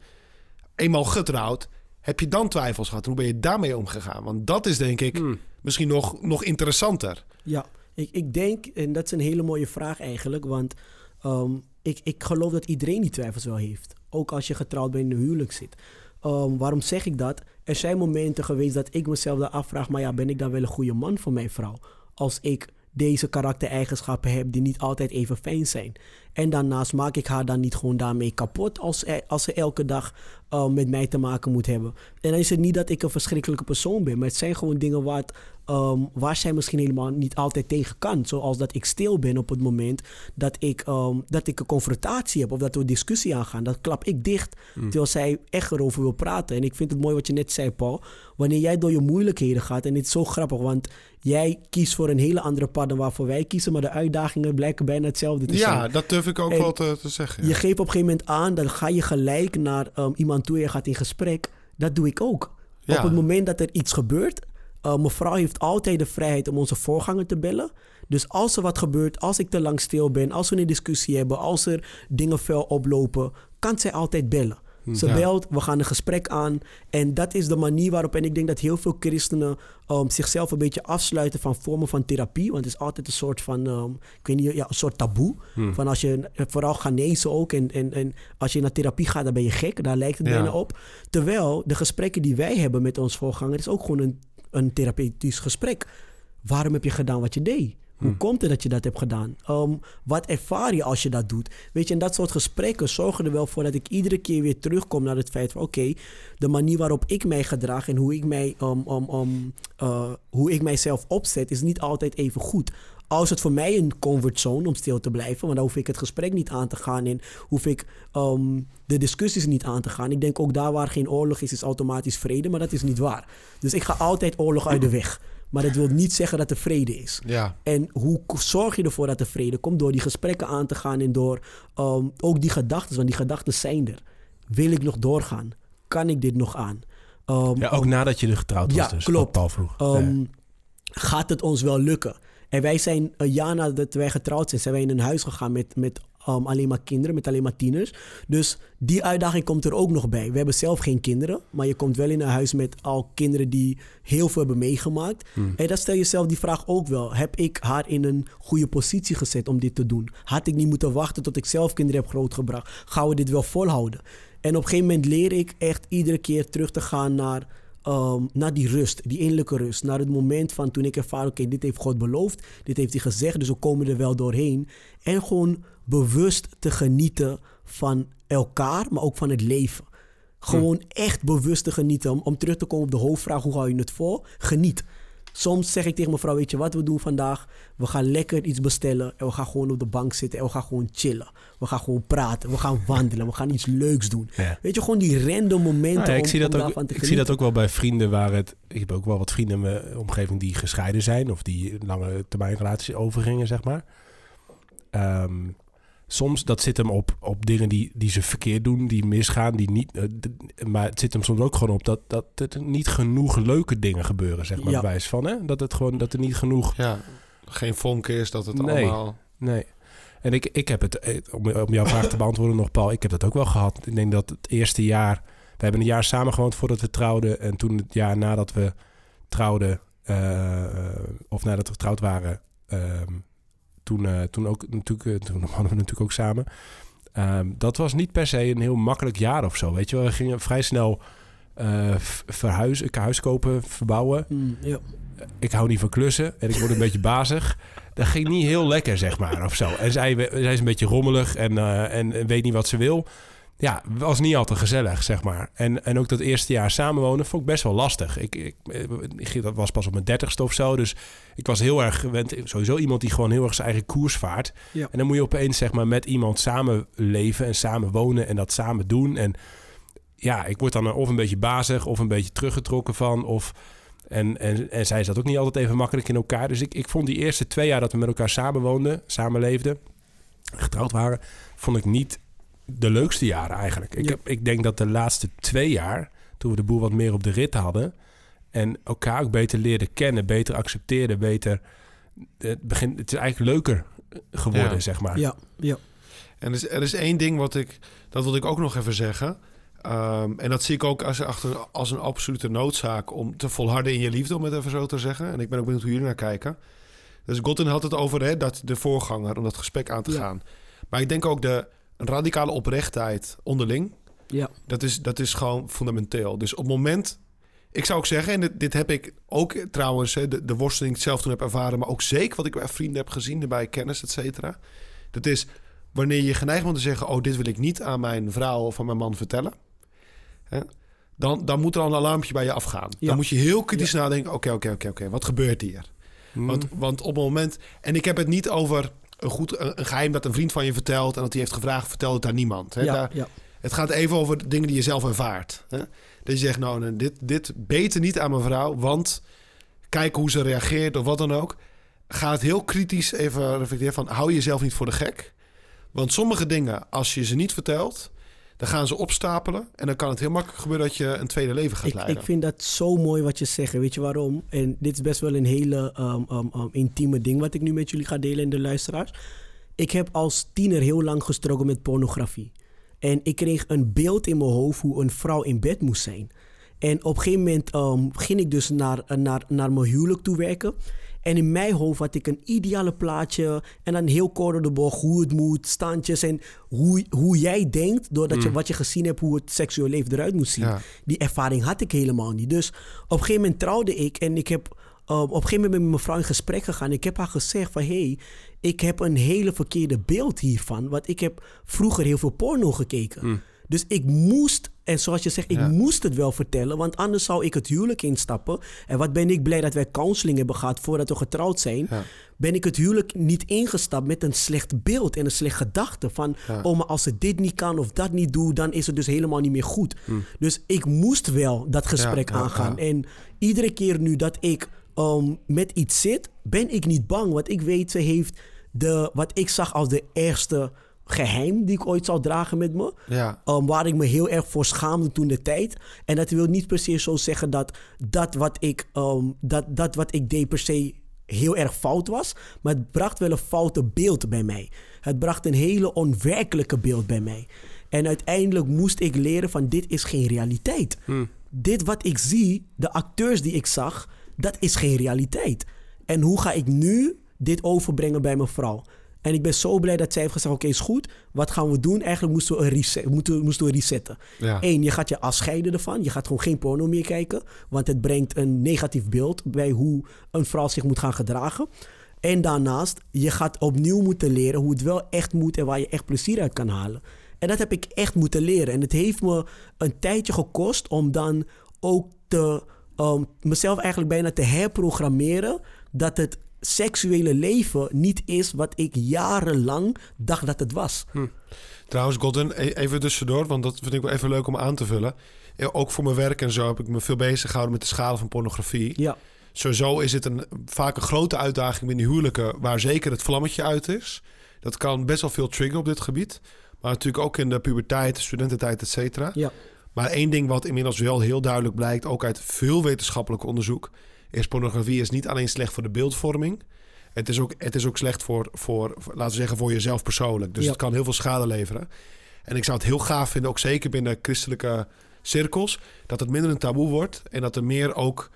S3: Eenmaal getrouwd, heb je dan twijfels gehad? Hoe ben je daarmee omgegaan? Want dat is denk ik
S1: Hmm.
S3: misschien nog, nog interessanter.
S2: Ja, ik, ik denk, en dat is een hele mooie vraag eigenlijk, want ehm, ik, ik geloof dat iedereen die twijfels wel heeft. Ook als je getrouwd bent in een huwelijk zit. Ehm, waarom zeg ik dat? Er zijn momenten geweest dat ik mezelf daar afvraag, maar ja, ben ik dan wel een goede man voor mijn vrouw? Als ik deze karaktereigenschappen heb die niet altijd even fijn zijn. En daarnaast maak ik haar dan niet gewoon daarmee kapot als, er- als ze elke dag eh, met mij te maken moet hebben. En dan is het niet dat ik een verschrikkelijke persoon ben, maar het zijn gewoon dingen waar, het, ehm, waar zij misschien helemaal niet altijd tegen kan. Zoals dat ik stil ben op het moment dat ik, ehm, dat ik een confrontatie heb of dat we een discussie aangaan. Dat klap ik dicht terwijl zij echt erover wil praten. En ik vind het mooi wat je net zei, Paul. Wanneer jij door je moeilijkheden gaat, en het is zo grappig, want jij kiest voor een hele andere pad dan waarvoor wij kiezen, maar de uitdagingen blijken bijna hetzelfde te zijn.
S3: Ja, dat durf ik ook
S2: En
S3: wel te, te zeggen.
S2: Je geeft op een gegeven moment aan, dan ga je gelijk naar ehm, iemand toe, je gaat in gesprek. Dat doe ik ook.
S3: Ja.
S2: Op het moment dat er iets gebeurt, uh, mevrouw heeft altijd de vrijheid om onze voorganger te bellen. Dus als er wat gebeurt, als ik te lang stil ben, als we een discussie hebben, als er dingen fel oplopen, kan zij altijd bellen. Ze
S3: Ja.
S2: belt, we gaan een gesprek aan. En dat is de manier waarop, en ik denk dat heel veel christenen um, zichzelf een beetje afsluiten van vormen van therapie. Want het is altijd een soort van, um, ik weet niet, ja, een soort taboe. Van als je, vooral Ghanese ook, en, en, en als je naar therapie gaat, dan ben je gek. Daar lijkt het
S3: Ja.
S2: bijna op. Terwijl de gesprekken die wij hebben met ons voorganger, is ook gewoon een, een therapeutisch gesprek. Waarom heb je gedaan wat je deed? Hoe komt het dat je dat hebt gedaan? Ehm, wat ervaar je als je dat doet? Weet je, en dat soort gesprekken zorgen er wel voor dat ik iedere keer weer terugkom naar het feit van... oké, de manier waarop ik mij gedraag en hoe ik, mij, um, um, uh, hoe ik mijzelf opzet... is niet altijd even goed. Als het voor mij een comfortzone om stil te blijven... want dan hoef ik het gesprek niet aan te gaan... en hoef ik um, de discussies niet aan te gaan. Ik denk ook daar waar geen oorlog is, is automatisch vrede... maar dat is niet waar. Dus ik ga altijd oorlog uit de weg... Maar dat wil niet zeggen dat er vrede is.
S3: Ja.
S2: En hoe zorg je ervoor dat er vrede komt? Door die gesprekken aan te gaan en door um, ook die gedachten, want die gedachten zijn er. Wil ik nog doorgaan? Kan ik dit nog aan? Um,
S1: Ja, ook nadat je er getrouwd was
S2: Ja,
S1: dus.
S2: klopt.
S1: Paul vroeg.
S2: um, Gaat het ons wel lukken? En wij zijn een jaar nadat wij getrouwd zijn, zijn wij in een huis gegaan met, met um, alleen maar kinderen, met alleen maar tieners. Dus die uitdaging komt er ook nog bij. We hebben zelf geen kinderen, maar je komt wel in een huis met al kinderen die heel veel hebben meegemaakt. En dan stel je jezelf die vraag ook wel. Heb ik haar in een goede positie gezet om dit te doen? Had ik niet moeten wachten tot ik zelf kinderen heb grootgebracht? Gaan we dit wel volhouden? En op een gegeven moment leer ik echt iedere keer terug te gaan naar um, naar die rust, die innerlijke rust. Naar het moment van toen ik ervaar, oké, dit heeft God beloofd, dit heeft hij gezegd, dus we komen er wel doorheen. En gewoon bewust te genieten van elkaar, maar ook van het leven. Gewoon echt bewust te genieten. Om, om terug te komen op de hoofdvraag, hoe hou je het vol? Geniet. Soms zeg ik tegen mijn vrouw, weet je wat we doen vandaag? We gaan lekker iets bestellen en we gaan gewoon op de bank zitten en we gaan gewoon chillen. We gaan gewoon praten, we gaan wandelen, we gaan iets leuks doen.
S1: Ja.
S2: Weet je, gewoon die random momenten
S1: Nou ja, ik
S2: om,
S1: zie,
S2: om
S1: dat ook,
S2: te
S1: ik zie dat ook wel bij vrienden waar het... Ik heb ook wel wat vrienden in mijn omgeving die gescheiden zijn... of die lange termijn relaties overgingen, zeg maar. Ehm, soms, dat zit hem op, op dingen die, die ze verkeerd doen, die misgaan, die niet... eh, maar het zit hem soms ook gewoon op dat, dat er niet genoeg leuke dingen gebeuren, zeg maar,
S2: Ja.
S1: bewijs van. Hè? Dat, het gewoon, dat er niet genoeg...
S3: Ja, geen vonk is, dat het
S1: Nee.
S3: allemaal...
S1: Nee. En ik, ik heb het, eh, om, om jouw vraag te beantwoorden nog, Paul, ik heb dat ook wel gehad. Ik denk dat het eerste jaar, we hebben een jaar samen gewoond voordat we trouwden. En toen het jaar nadat we trouwden, eh, of nadat we getrouwd waren, ehm, toen, eh, toen, ook, natuurlijk, eh, toen hadden we natuurlijk ook samen. Ehm, dat was niet per se een heel makkelijk jaar of zo. Weet je wel, we gingen vrij snel v- verhuizen, een huis kopen, verbouwen
S2: Mm, ja.
S1: ik hou niet van klussen en ik word een beetje bazig. Dat ging niet heel lekker, zeg maar, of zo. En zij, zij is een beetje rommelig en, en, en weet niet wat ze wil. Ja, was niet altijd gezellig, zeg maar. En, en ook dat eerste jaar samenwonen vond ik best wel lastig. Ik, ik, ik, dat was pas op mijn dertigste of zo. Dus ik was heel erg gewend. Sowieso iemand die gewoon heel erg zijn eigen koers vaart.
S2: Ja.
S1: En dan moet je opeens, zeg maar, met iemand samen leven en samen wonen en dat samen doen. En ja, ik word dan of een beetje bazig of een beetje teruggetrokken van. Of en, en, en zij zat ook niet altijd even makkelijk in elkaar. Dus ik, ik vond die eerste twee jaar dat we met elkaar samenwoonden, samenleefden, getrouwd waren, vond ik niet de leukste jaren eigenlijk. Ik,
S2: Ja.
S1: heb, ik denk dat de laatste twee jaar, toen we de boel wat meer op de rit hadden en elkaar ook beter leerden kennen, beter accepteerden, beter. Het, begin, het is eigenlijk leuker geworden,
S3: Ja.
S1: zeg maar.
S2: Ja, ja.
S3: En er is, er is één ding wat ik, dat wil ik ook nog even zeggen. Ehm, en dat zie ik ook als, achter, als een absolute noodzaak om te volharden in je liefde, om het even zo te zeggen. En ik ben ook benieuwd hoe jullie naar kijken. Dus Godin had het over hè, dat de voorganger, om dat gesprek aan te
S2: Ja.
S3: gaan. Maar ik denk ook de radicale oprechtheid onderling,
S2: ja.
S3: dat is, dat is gewoon fundamenteel. Dus op het moment, ik zou ook zeggen, en dit, dit heb ik ook trouwens, hè, de, de worsteling zelf toen heb ervaren, maar ook zeker wat ik bij vrienden heb gezien, bij kennis, et cetera. Dat is wanneer je geneigd bent te zeggen, oh, dit wil ik niet aan mijn vrouw of aan mijn man vertellen. Hè, dan, dan moet er al een alarmpje bij je afgaan.
S2: Ja.
S3: Dan moet je heel kritisch nadenken, oké, oké, oké, oké, wat gebeurt hier?
S1: Mm.
S3: Want, want op het moment, en ik heb het niet over een, goed, een, een geheim dat een vriend van je vertelt en dat hij heeft gevraagd, vertel het aan niemand. Hè?
S2: ja,
S3: Daar-
S2: ja.
S3: het gaat even over dingen die je zelf ervaart. Hè? Dat je zegt, nou, nee, dit, dit beter niet aan mijn vrouw, want kijk hoe ze reageert of wat dan ook. Ga het heel kritisch even reflecteren van, hou jezelf niet voor de gek. Want sommige dingen, als je ze niet vertelt, dan gaan ze opstapelen. En dan kan het heel makkelijk gebeuren dat je een tweede leven gaat
S2: Ik,
S3: leiden.
S2: ik vind dat zo mooi wat je zegt. Weet je waarom? En dit is best wel een hele um, um, um, intieme ding wat ik nu met jullie ga delen in de luisteraars. Ik heb als tiener heel lang gestrokken met pornografie. En ik kreeg een beeld in mijn hoofd hoe een vrouw in bed moest zijn. En op een gegeven moment um, ging ik dus naar, naar, naar mijn huwelijk toe werken. En in mijn hoofd had ik een ideale plaatje. En dan heel kort door de bocht hoe het moet, standjes. En hoe, hoe jij denkt, doordat je wat je gezien hebt, hoe het seksueel leven eruit moet zien.
S3: Ja.
S2: Die ervaring had ik helemaal niet. Dus op een gegeven moment trouwde ik en ik heb uh, op een gegeven moment met mijn vrouw in gesprek gegaan. Ik heb haar gezegd van, hé, hey, ik heb een hele verkeerde beeld hiervan. Want ik heb vroeger heel veel porno gekeken. Dus ik moest, en zoals je zegt, ik
S3: Ja.
S2: moest het wel vertellen. Want anders zou ik het huwelijk instappen. En wat ben ik blij dat wij counseling hebben gehad voordat we getrouwd zijn.
S3: Ja.
S2: Ben ik het huwelijk niet ingestapt met een slecht beeld en een slecht gedachte. Van,
S3: Ja.
S2: oh, maar als ze dit niet kan of dat niet doe, dan is het dus helemaal niet meer goed. Dus ik moest wel dat gesprek aangaan. En iedere keer nu dat ik um, met iets zit, ben ik niet bang. Want ik weet, ze heeft de, wat ik zag als de ergste geheim die ik ooit zou dragen met me.
S3: Ja.
S2: Um, waar ik me heel erg voor schaamde toen de tijd. En dat wil niet per se zo zeggen dat dat wat ik, um, dat, dat wat ik deed per se heel erg fout was. Maar het bracht wel een foute beeld bij mij. Het bracht een hele onwerkelijke beeld bij mij. En uiteindelijk moest ik leren van dit is geen realiteit. Dit wat ik zie, de acteurs die ik zag, dat is geen realiteit. En hoe ga ik nu dit overbrengen bij mijn vrouw? En ik ben zo blij dat zij heeft gezegd: Oké, is goed. Wat gaan we doen? Eigenlijk moesten we, een reset, moeten, moesten we resetten.
S3: Ja.
S2: Eén, je gaat je afscheiden ervan. Je gaat gewoon geen porno meer kijken. Want het brengt een negatief beeld bij hoe een vrouw zich moet gaan gedragen. En daarnaast, je gaat opnieuw moeten leren hoe het wel echt moet en waar je echt plezier uit kan halen. En dat heb ik echt moeten leren. En het heeft me een tijdje gekost om dan ook te um, mezelf eigenlijk bijna te herprogrammeren dat het seksuele leven niet is wat ik jarenlang dacht dat het was.
S3: Hm. Trouwens, Godden, e- even tussendoor, want dat vind ik wel even leuk om aan te vullen. Ook voor mijn werk en zo heb ik me veel bezig gehouden met de schade van pornografie.
S2: Ja.
S3: Sowieso is het een, vaak een grote uitdaging binnen huwelijken waar zeker het vlammetje uit is. Dat kan best wel veel triggeren op dit gebied. Maar natuurlijk ook in de puberteit, studententijd, et cetera.
S2: Ja.
S3: Maar één ding wat inmiddels wel heel duidelijk blijkt, ook uit veel wetenschappelijk onderzoek, is pornografie is niet alleen slecht voor de beeldvorming. Het is ook, het is ook slecht voor, voor, laten we zeggen, voor jezelf persoonlijk. Dus het kan heel veel schade leveren. En ik zou het heel gaaf vinden, ook zeker binnen christelijke cirkels, dat het minder een taboe wordt en dat er meer ook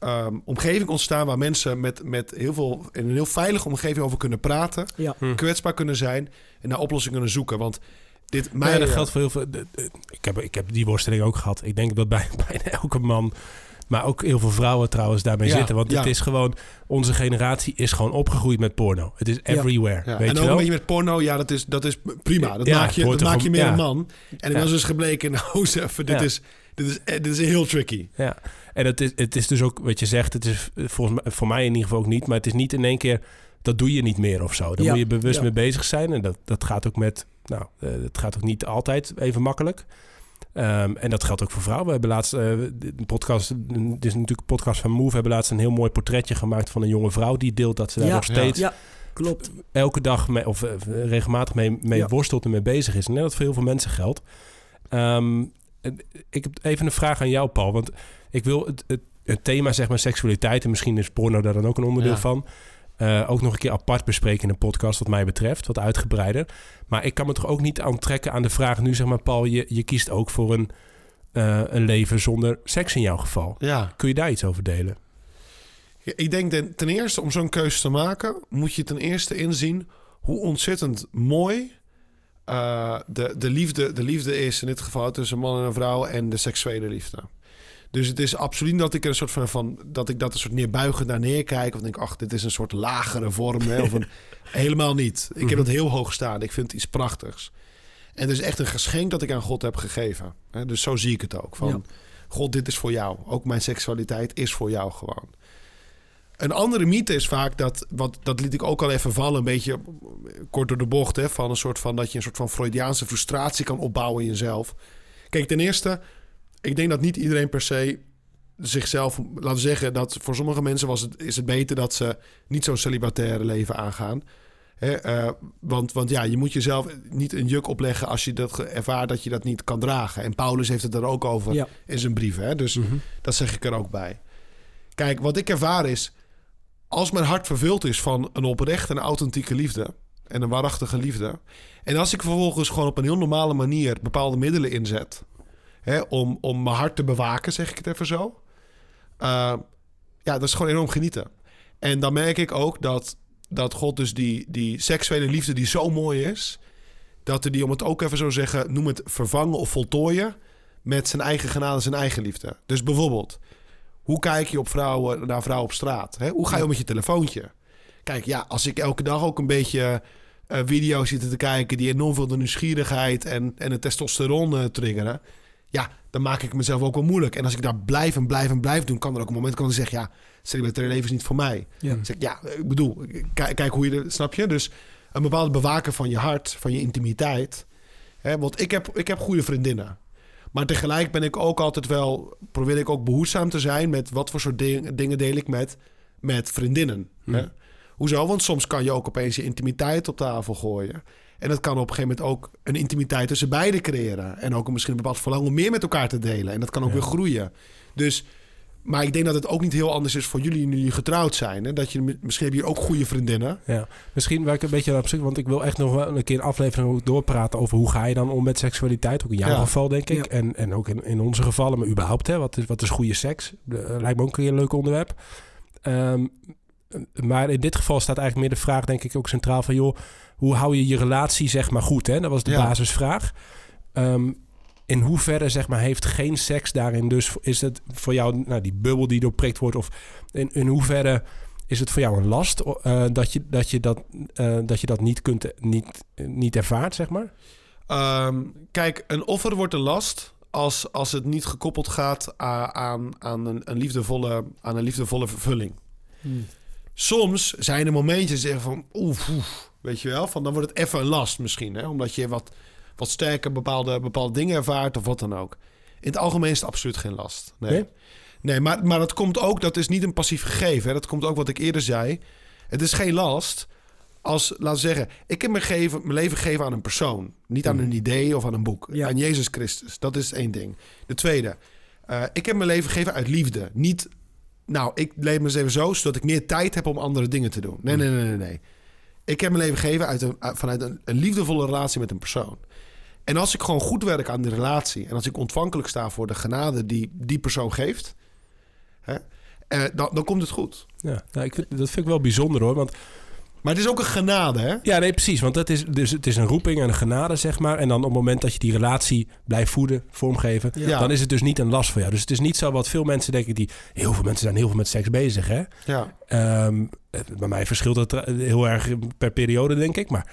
S3: um, omgeving ontstaan waar mensen met, met heel veel in een heel veilige omgeving over kunnen praten,
S2: ja.
S3: hm. kwetsbaar kunnen zijn en naar oplossingen kunnen zoeken. Want dit,
S1: mij, ja, dat geldt voor heel veel. Ik heb, ik heb die worsteling ook gehad. Ik denk dat bij, bijna elke man maar ook heel veel vrouwen trouwens daarmee zitten. Want het is gewoon, onze generatie is gewoon opgegroeid met porno. Het is everywhere. Ja. Weet
S3: en
S1: je
S3: ook
S1: wel?
S3: een beetje met porno, ja, dat is, dat is prima. Dat maak je, dat maak je meer een man. En dan is dus gebleken, nou, dit, is, dit, is, dit is heel tricky.
S1: Ja, en het is, het is dus ook, wat je zegt, het is volgens mij, voor mij in ieder geval ook niet, maar het is niet in één keer, dat doe je niet meer of zo. Daar moet je bewust mee bezig zijn. En dat, dat gaat ook met, nou, uh, het gaat ook niet altijd even makkelijk. Um, en dat geldt ook voor vrouwen. We hebben laatst uh, een podcast, dit is natuurlijk een podcast van Move, we hebben laatst een heel mooi portretje gemaakt van een jonge vrouw die deelt dat ze daar
S2: ja,
S1: nog steeds
S2: ja, klopt.
S1: elke dag mee, of uh, regelmatig mee, mee ja. worstelt en mee bezig is. En dat voor heel veel mensen geldt. Um, ik heb even een vraag aan jou, Paul. Want ik wil het, het, het, thema, zeg maar, seksualiteit, en misschien is porno daar dan ook een onderdeel van. Uh, ook nog een keer apart bespreken in een podcast, wat mij betreft, wat uitgebreider. Maar ik kan me toch ook niet aantrekken aan de vraag nu, zeg maar, Paul, je, je kiest ook voor een, uh, een leven zonder seks in jouw geval.
S3: Ja.
S1: Kun je daar iets over delen?
S3: Ja, ik denk ten, ten eerste, om zo'n keuze te maken, moet je ten eerste inzien hoe ontzettend mooi uh, de, de, liefde, de liefde is, in dit geval tussen man en een vrouw, en de seksuele liefde. Dus het is absoluut dat ik er een soort van, van dat ik dat een soort neerbuigend naar neerkijk. Of denk, ach, dit is een soort lagere vorm. Hè, of een, helemaal niet. Ik heb dat heel hoog staan. Ik vind het iets prachtigs. En het is echt een geschenk dat ik aan God heb gegeven. Hè, dus zo zie ik het ook. Van, ja. God, dit is voor jou. Ook mijn seksualiteit is voor jou gewoon. Een andere mythe is vaak dat, wat, dat liet ik ook al even vallen, een beetje kort door de bocht, hè, van een soort van dat je een soort van Freudiaanse frustratie kan opbouwen in jezelf. Kijk, ten eerste, ik denk dat niet iedereen per se zichzelf, laten we zeggen, dat voor sommige mensen was het, is het beter dat ze niet zo'n celibataire leven aangaan. Hè, uh, want, want ja, je moet jezelf niet een juk opleggen als je dat ervaart dat je dat niet kan dragen. En Paulus heeft het er ook over
S2: ja.
S3: in zijn brief. Hè? Dus mm -hmm. dat zeg ik er ook bij. Kijk, wat ik ervaar is, als mijn hart vervuld is van een oprechte en authentieke liefde en een waarachtige liefde. En als ik vervolgens gewoon op een heel normale manier bepaalde middelen inzet hè, om, om mijn hart te bewaken, zeg ik het even zo. Uh, ja, dat is gewoon enorm genieten. En dan merk ik ook dat, dat God dus die, die seksuele liefde die zo mooi is... dat er die, om het ook even zo zeggen, noem het vervangen of voltooien... met zijn eigen genade, zijn eigen liefde. Dus bijvoorbeeld, hoe kijk je op vrouwen, naar vrouwen op straat? Hè? Hoe ga je om met je telefoontje? Kijk, ja, als ik elke dag ook een beetje uh, video's zit te kijken... die enorm veel de nieuwsgierigheid en, en het testosteron uh, triggeren... ja, dan maak ik mezelf ook wel moeilijk. En als ik daar blijf en blijf en blijf doen... kan er ook een moment komen dat ik zeg... ja, celibataire leven is niet voor mij.
S2: Ja.
S3: Zeg ik, ja, ik bedoel, kijk, kijk hoe je... Snap je? Dus een bepaalde bewaken van je hart, van je intimiteit. Hè? Want ik heb, ik heb goede vriendinnen. Maar tegelijk ben ik ook altijd wel... probeer ik ook behoedzaam te zijn... met wat voor soort ding, dingen deel ik met, met vriendinnen.
S1: Hmm.
S3: Hè? Hoezo? Want soms kan je ook opeens je intimiteit op tafel gooien. En dat kan op een gegeven moment ook een intimiteit tussen beiden creëren. En ook misschien een bepaald verlangen om meer met elkaar te delen. En dat kan ook
S1: Ja.
S3: weer groeien. Dus, maar ik denk dat het ook niet heel anders is voor jullie nu jullie getrouwd zijn. Hè? Dat je, misschien heb je ook goede vriendinnen.
S1: Ja, misschien waar ik een beetje op zoek, want ik wil echt nog wel een keer een aflevering doorpraten over hoe ga je dan om met seksualiteit. Ook in jouw
S3: Ja.
S1: geval, denk ik.
S2: Ja.
S1: En, en ook in, in onze gevallen, maar überhaupt, hè, wat, is, wat is goede seks? Eh, lijkt me ook een keer een leuk onderwerp. Ehm, maar in dit geval staat eigenlijk meer de vraag, denk ik, ook centraal van, joh, hoe hou je je relatie, zeg maar, goed? Hè? Dat was de
S3: Ja.
S1: basisvraag. Ehm, in hoeverre, zeg maar, heeft geen seks daarin dus... Is het voor jou, nou, die bubbel die doorprikt wordt... of in, in hoeverre is het voor jou een last eh, dat, je, dat, je dat, eh, dat je dat niet, kunt, niet, niet ervaart, zeg maar?
S3: Ehm, kijk, een offer wordt een last als, als het niet gekoppeld gaat aan, aan, een, een liefdevolle, aan een liefdevolle vervulling.
S2: Hmm.
S3: Soms zijn er momentjes zeggen van oef, oef, weet je wel, van dan wordt het even een last misschien, hè, omdat je wat, wat sterker bepaalde, bepaalde dingen ervaart of wat dan ook. In het algemeen is het absoluut geen last. Nee.
S1: Nee?
S3: Nee, maar, maar dat komt ook, dat is niet een passief gegeven. Hè. Dat komt ook wat ik eerder zei. Het is geen last als, laten we zeggen, ik heb mijn, geven, mijn leven gegeven aan een persoon. Niet aan een idee of aan een boek.
S2: Ja.
S3: Aan Jezus Christus. Dat is één ding. De tweede, eh, ik heb mijn leven gegeven uit liefde. Niet, nou, ik leef me eens even zo, zodat ik meer tijd heb om andere dingen te doen. Nee, nee, nee, nee. nee. Ik heb mijn leven gegeven uit een, uit- vanuit een, een liefdevolle relatie met een persoon. En als ik gewoon goed werk aan die relatie... en als ik ontvankelijk sta voor de genade die die persoon geeft... Hè, eh, dan, dan komt het goed.
S1: Ja, nou, ik vind, dat vind ik wel bijzonder hoor. Want
S3: Maar het is ook een genade, hè?
S1: Ja, nee, precies. Want het is, dus het is een roeping en een genade, zeg maar. En dan op het moment dat je die relatie blijft voeden, vormgeven...
S3: Ja.
S1: dan is het dus niet een last voor jou. Dus het is niet zo wat veel mensen denken... die heel veel mensen zijn heel veel met seks bezig, hè.
S3: Ja.
S1: Ehm, eh, bij mij verschilt het eh, heel erg per periode, denk ik. Maar,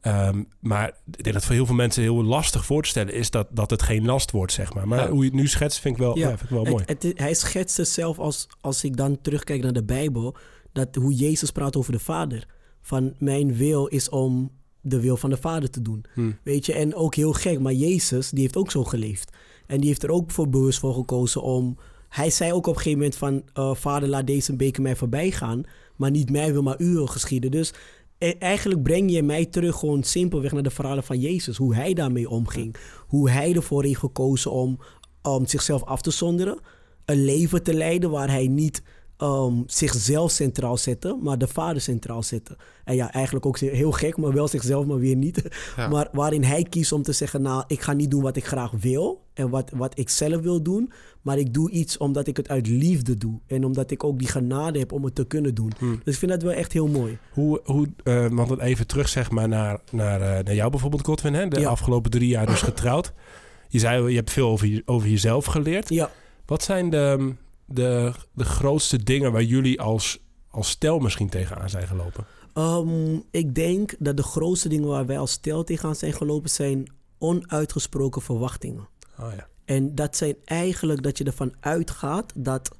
S1: ehm, maar ik denk dat voor heel veel mensen heel lastig voor te stellen is... dat, dat het geen last wordt, zeg maar. Maar
S3: Ja.
S1: hoe je het nu schetst, vind ik wel, ja.
S2: Ja.
S1: vind ik wel mooi.
S2: Het, het, hij schetst het zelf als, als ik dan terugkijk naar de Bijbel, dat hoe Jezus praat over de Vader. Van mijn wil is om de wil van de Vader te doen.
S1: Hm.
S2: Weet je, en ook heel gek, maar Jezus, die heeft ook zo geleefd. En die heeft er ook voor bewust voor gekozen om... Hij zei ook op een gegeven moment van... eh, Vader, laat deze beker mij voorbij gaan. Maar niet mij wil, maar u wil geschieden. Dus eh, eigenlijk breng je mij terug gewoon simpelweg naar de verhalen van Jezus. Hoe hij daarmee omging. Hoe hij ervoor heeft gekozen om, om zichzelf af te zonderen. Een leven te leiden waar hij niet ehm, zichzelf centraal zette, maar de vader centraal zette. En ja, eigenlijk ook heel gek, maar wel zichzelf, maar weer niet.
S3: Ja.
S2: Maar waarin hij kiest om te zeggen, nou, ik ga niet doen wat ik graag wil en wat, wat ik zelf wil doen, maar ik doe iets omdat ik het uit liefde doe. En omdat ik ook die genade heb om het te kunnen doen. Dus ik vind dat wel echt heel mooi.
S1: Hoe, hoe eh, want dan even terug zeg maar naar, naar, eh, naar jou bijvoorbeeld, Godwin. Hè? De
S2: Ja.
S1: afgelopen drie jaar dus getrouwd. Je zei, je hebt veel over, je- over jezelf geleerd.
S2: Ja,
S1: Wat zijn de, de, de grootste dingen waar jullie als, als stel misschien tegenaan zijn gelopen?
S2: Ehm, ik denk dat de grootste dingen waar wij als stel tegenaan zijn gelopen zijn onuitgesproken verwachtingen.
S1: Oh ja.
S2: En dat zijn eigenlijk dat je ervan uitgaat dat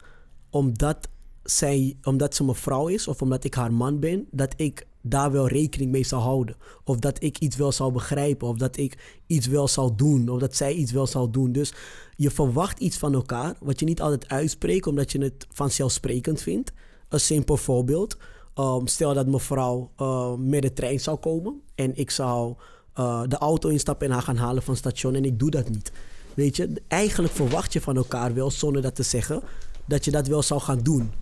S2: omdat, zij, omdat ze mijn vrouw is of omdat ik haar man ben, dat ik daar wel rekening mee zal houden. Of dat ik iets wel zal begrijpen, of dat ik iets wel zal doen, of dat zij iets wel zal doen. Dus je verwacht iets van elkaar, wat je niet altijd uitspreekt, omdat je het vanzelfsprekend vindt. Een simpel voorbeeld. Ehm, stel dat mevrouw uh, met de trein zou komen en ik zou eh, de auto instappen en haar gaan halen van het station en ik doe dat niet. Weet je, eigenlijk verwacht je van elkaar wel, zonder dat te zeggen, dat je dat wel zou gaan doen.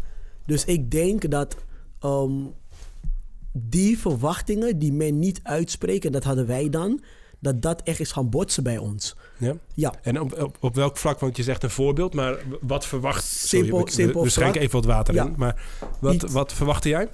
S2: Dus ik denk dat ehm, die verwachtingen die men niet uitspreekt, en dat hadden wij dan, dat dat echt is gaan botsen bij ons.
S1: ja.
S2: Ja,
S1: En op, op, op welk vlak, want je zegt een voorbeeld, maar wat verwacht...
S2: Simpel-
S1: Sorry,
S2: simpel
S1: we, we schenken even wat water
S2: Ja.
S1: in. Maar wat, wat verwachtte jij?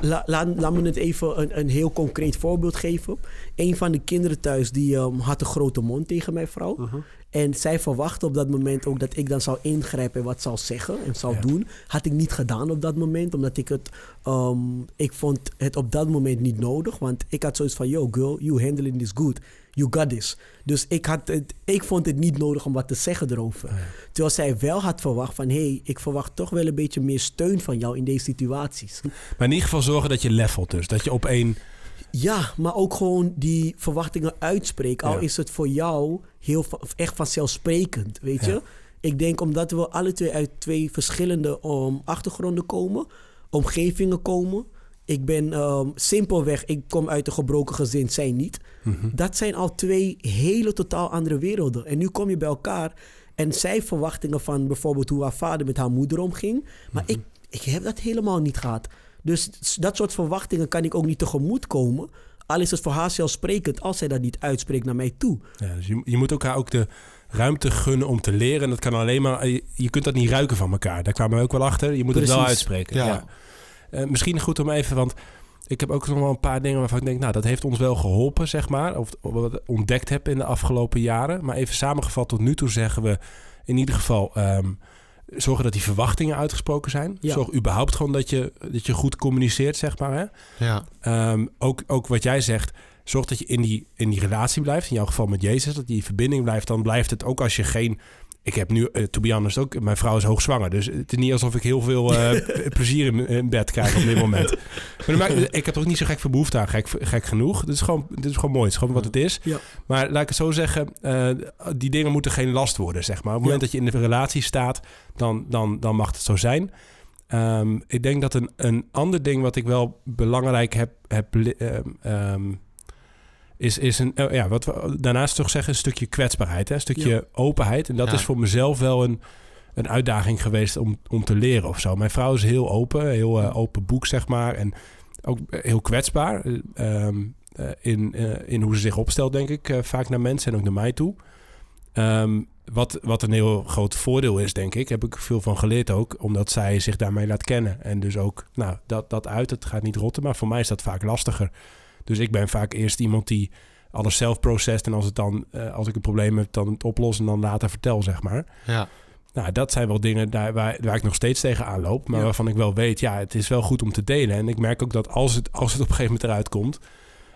S2: La, la- laat me het even een, een heel concreet voorbeeld geven. Een van de kinderen thuis die ehm, had een grote mond tegen mijn vrouw.
S1: Mhm.
S2: En zij verwachtte op dat moment ook dat ik dan zou ingrijpen en wat zou zeggen en zou
S1: Ja.
S2: doen. Had ik niet gedaan op dat moment, omdat ik het... ehm, ik vond het op dat moment niet nodig. Want ik had zoiets van, yo girl, you handling this good. You got this. Dus ik, had het, ik vond het niet nodig om wat te zeggen erover.
S1: Ja.
S2: Terwijl zij wel had verwacht van... hé, hey, ik verwacht toch wel een beetje meer steun van jou in deze situaties.
S1: Maar in ieder geval zorgen dat je levelt dus. Dat je op één...
S2: Ja, maar ook gewoon die verwachtingen uitspreken. Al
S1: Ja.
S2: is het voor jou heel, echt vanzelfsprekend, weet je?
S1: Ja.
S2: Ik denk omdat we alle twee uit twee verschillende um, achtergronden komen, omgevingen komen. Ik ben um, simpelweg, ik kom uit een gebroken gezin, zij niet.
S1: Mhm.
S2: Dat zijn al twee hele totaal andere werelden. En nu kom je bij elkaar en zij verwachtingen van bijvoorbeeld hoe haar vader met haar moeder omging. Maar ik, ik heb dat helemaal niet gehad. Dus dat soort verwachtingen kan ik ook niet tegemoet komen. Al is het voor haar zelfsprekend als zij dat niet uitspreekt naar mij toe.
S1: Ja, dus je, je moet elkaar ook de ruimte gunnen om te leren. En dat kan alleen maar... Je, je kunt dat niet ruiken van elkaar. Daar kwamen we ook wel achter. Je moet het wel uitspreken.
S3: Ja.
S1: Ja. Eh, misschien goed om even... Want ik heb ook nog wel een paar dingen waarvan ik denk... Nou, dat heeft ons wel geholpen, zeg maar. Of wat ik ontdekt heb in de afgelopen jaren. Maar even samengevat tot nu toe zeggen we... In ieder geval... ehm, zorgen dat die verwachtingen uitgesproken zijn.
S2: Ja.
S1: Zorg überhaupt gewoon dat je, dat je goed communiceert, zeg maar. Hè?
S3: Ja.
S1: Ehm, ook, ook wat jij zegt, Zorg dat je in die, in die relatie blijft. In jouw geval met Jezus. Dat die verbinding blijft. Dan blijft het ook als je geen ik heb nu, uh, to be honest ook, mijn vrouw is hoogzwanger. Dus het is niet alsof ik heel veel uh, plezier in, in, bed krijg op dit moment. Maar maakt, ik heb er ook niet zo gek veel behoefte aan, gek, gek genoeg. Dit is, gewoon, dit is gewoon mooi, het is gewoon wat het is.
S2: Ja.
S1: Maar laat ik het zo zeggen, uh, die dingen moeten geen last worden, zeg maar. Op het moment dat je in de relatie staat, dan, dan, dan mag het zo zijn. Um, ik denk dat een, een ander ding wat ik wel belangrijk heb, heb um, is, is een, oh ja, wat we daarnaast toch zeggen, een stukje kwetsbaarheid, hè? een stukje ja. openheid. En dat
S3: Ja.
S1: is voor mezelf wel een, een uitdaging geweest om, om te leren of zo. Mijn vrouw is heel open, heel eh, open boek, zeg maar. En ook heel kwetsbaar eh, ehm, eh, in, eh, in hoe ze zich opstelt, denk ik, eh, vaak naar mensen en ook naar mij toe. Ehm, wat, wat een heel groot voordeel is, denk ik, heb ik veel van geleerd ook, omdat zij zich daarmee laat kennen. En dus ook, nou, dat, dat uit, het gaat niet rotten, maar voor mij is dat vaak lastiger. Dus ik ben vaak eerst iemand die alles zelf processt en als, het dan, eh, als ik een probleem heb, dan het oplossen en dan later vertel, zeg maar.
S3: Ja.
S1: Nou, dat zijn wel dingen daar, waar, waar ik nog steeds tegen aanloop. Maar
S2: Ja.
S1: waarvan ik wel weet, ja, het is wel goed om te delen. En ik merk ook dat als het, als het op een gegeven moment eruit komt...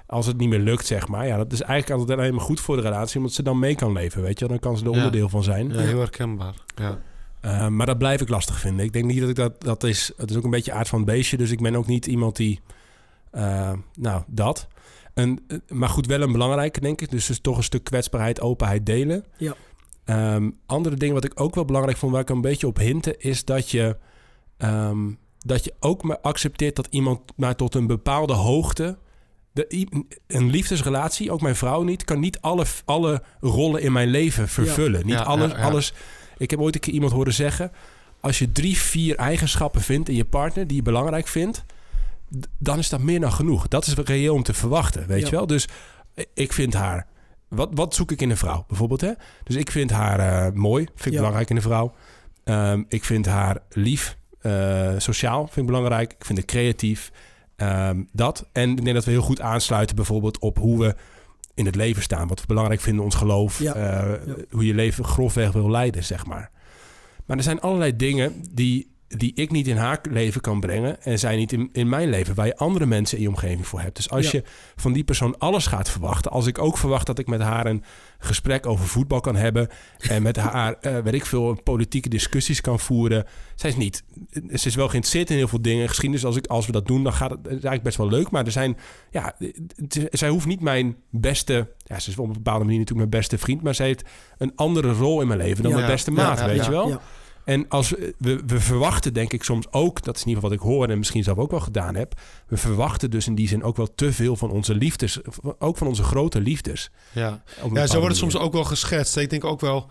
S1: als het niet meer lukt, zeg maar... ja, dat is eigenlijk altijd alleen maar goed voor de relatie... omdat ze dan mee kan leven, weet je. Dan kan ze er
S3: Ja.
S1: onderdeel van zijn.
S3: ja, heel herkenbaar. Ja.
S1: Uh, maar dat blijf ik lastig vinden. Ik denk niet dat ik dat... dat is, het is ook een beetje aard van het beestje. Dus ik ben ook niet iemand die... uh, nou, dat... En, eh, maar goed, wel een belangrijke, denk ik. Dus, dus toch een stuk kwetsbaarheid, openheid delen.
S2: Ja.
S1: Um, andere ding wat ik ook wel belangrijk vond, waar ik een beetje op hinte, is dat je, um, dat je ook maar accepteert dat iemand maar tot een bepaalde hoogte. De, een liefdesrelatie, ook mijn vrouw niet, kan niet alle, alle rollen in mijn leven vervullen.
S3: Ja.
S1: Niet
S3: Ja,
S1: alles,
S3: ja, ja.
S1: alles. Ik heb ooit een keer iemand horen zeggen: als je drie, vier eigenschappen vindt in je partner die je belangrijk vindt, dan is dat meer dan genoeg. Dat is reëel om te verwachten, weet
S2: Ja.
S1: je wel? Dus ik vind haar. Wat, wat zoek ik in een vrouw, bijvoorbeeld? Hè? Dus ik vind haar uh, mooi, vind ik
S2: Ja.
S1: belangrijk in een vrouw. Um, ik vind haar lief, uh, sociaal, vind ik belangrijk. Ik vind haar creatief. Um, dat. En ik denk dat we heel goed aansluiten bijvoorbeeld op hoe we in het leven staan. Wat we belangrijk vinden, ons geloof.
S2: Ja.
S1: Uh. Hoe je leven grofweg wil leiden, zeg maar. Maar er zijn allerlei dingen die die ik niet in haar leven kan brengen en zij niet in, in mijn leven, waar je andere mensen in je omgeving voor hebt. Dus als
S2: Ja.
S1: je van die persoon alles gaat verwachten, als ik ook verwacht dat ik met haar een gesprek over voetbal kan hebben en met haar, uh, weet ik veel, politieke discussies kan voeren. Zij is niet, ze is wel geïnteresseerd in heel veel dingen. Geschiedenis, als, ik, als we dat doen, dan gaat het, het is eigenlijk best wel leuk. Maar er zijn, ja, het zij hoeft niet mijn beste, ja, ze is op een bepaalde manier natuurlijk mijn beste vriend, maar zij heeft een andere rol in mijn leven dan
S2: Ja.
S1: mijn beste maat,
S3: ja,
S1: weet je wel? En als we, we, verwachten, denk ik soms ook, dat is in ieder geval wat ik hoor en misschien zelf ook wel gedaan heb. We verwachten dus in die zin ook wel te veel van onze liefdes, ook van onze grote liefdes.
S3: Ja. Ja, zo wordt het soms ook wel geschetst. Ik denk ook wel...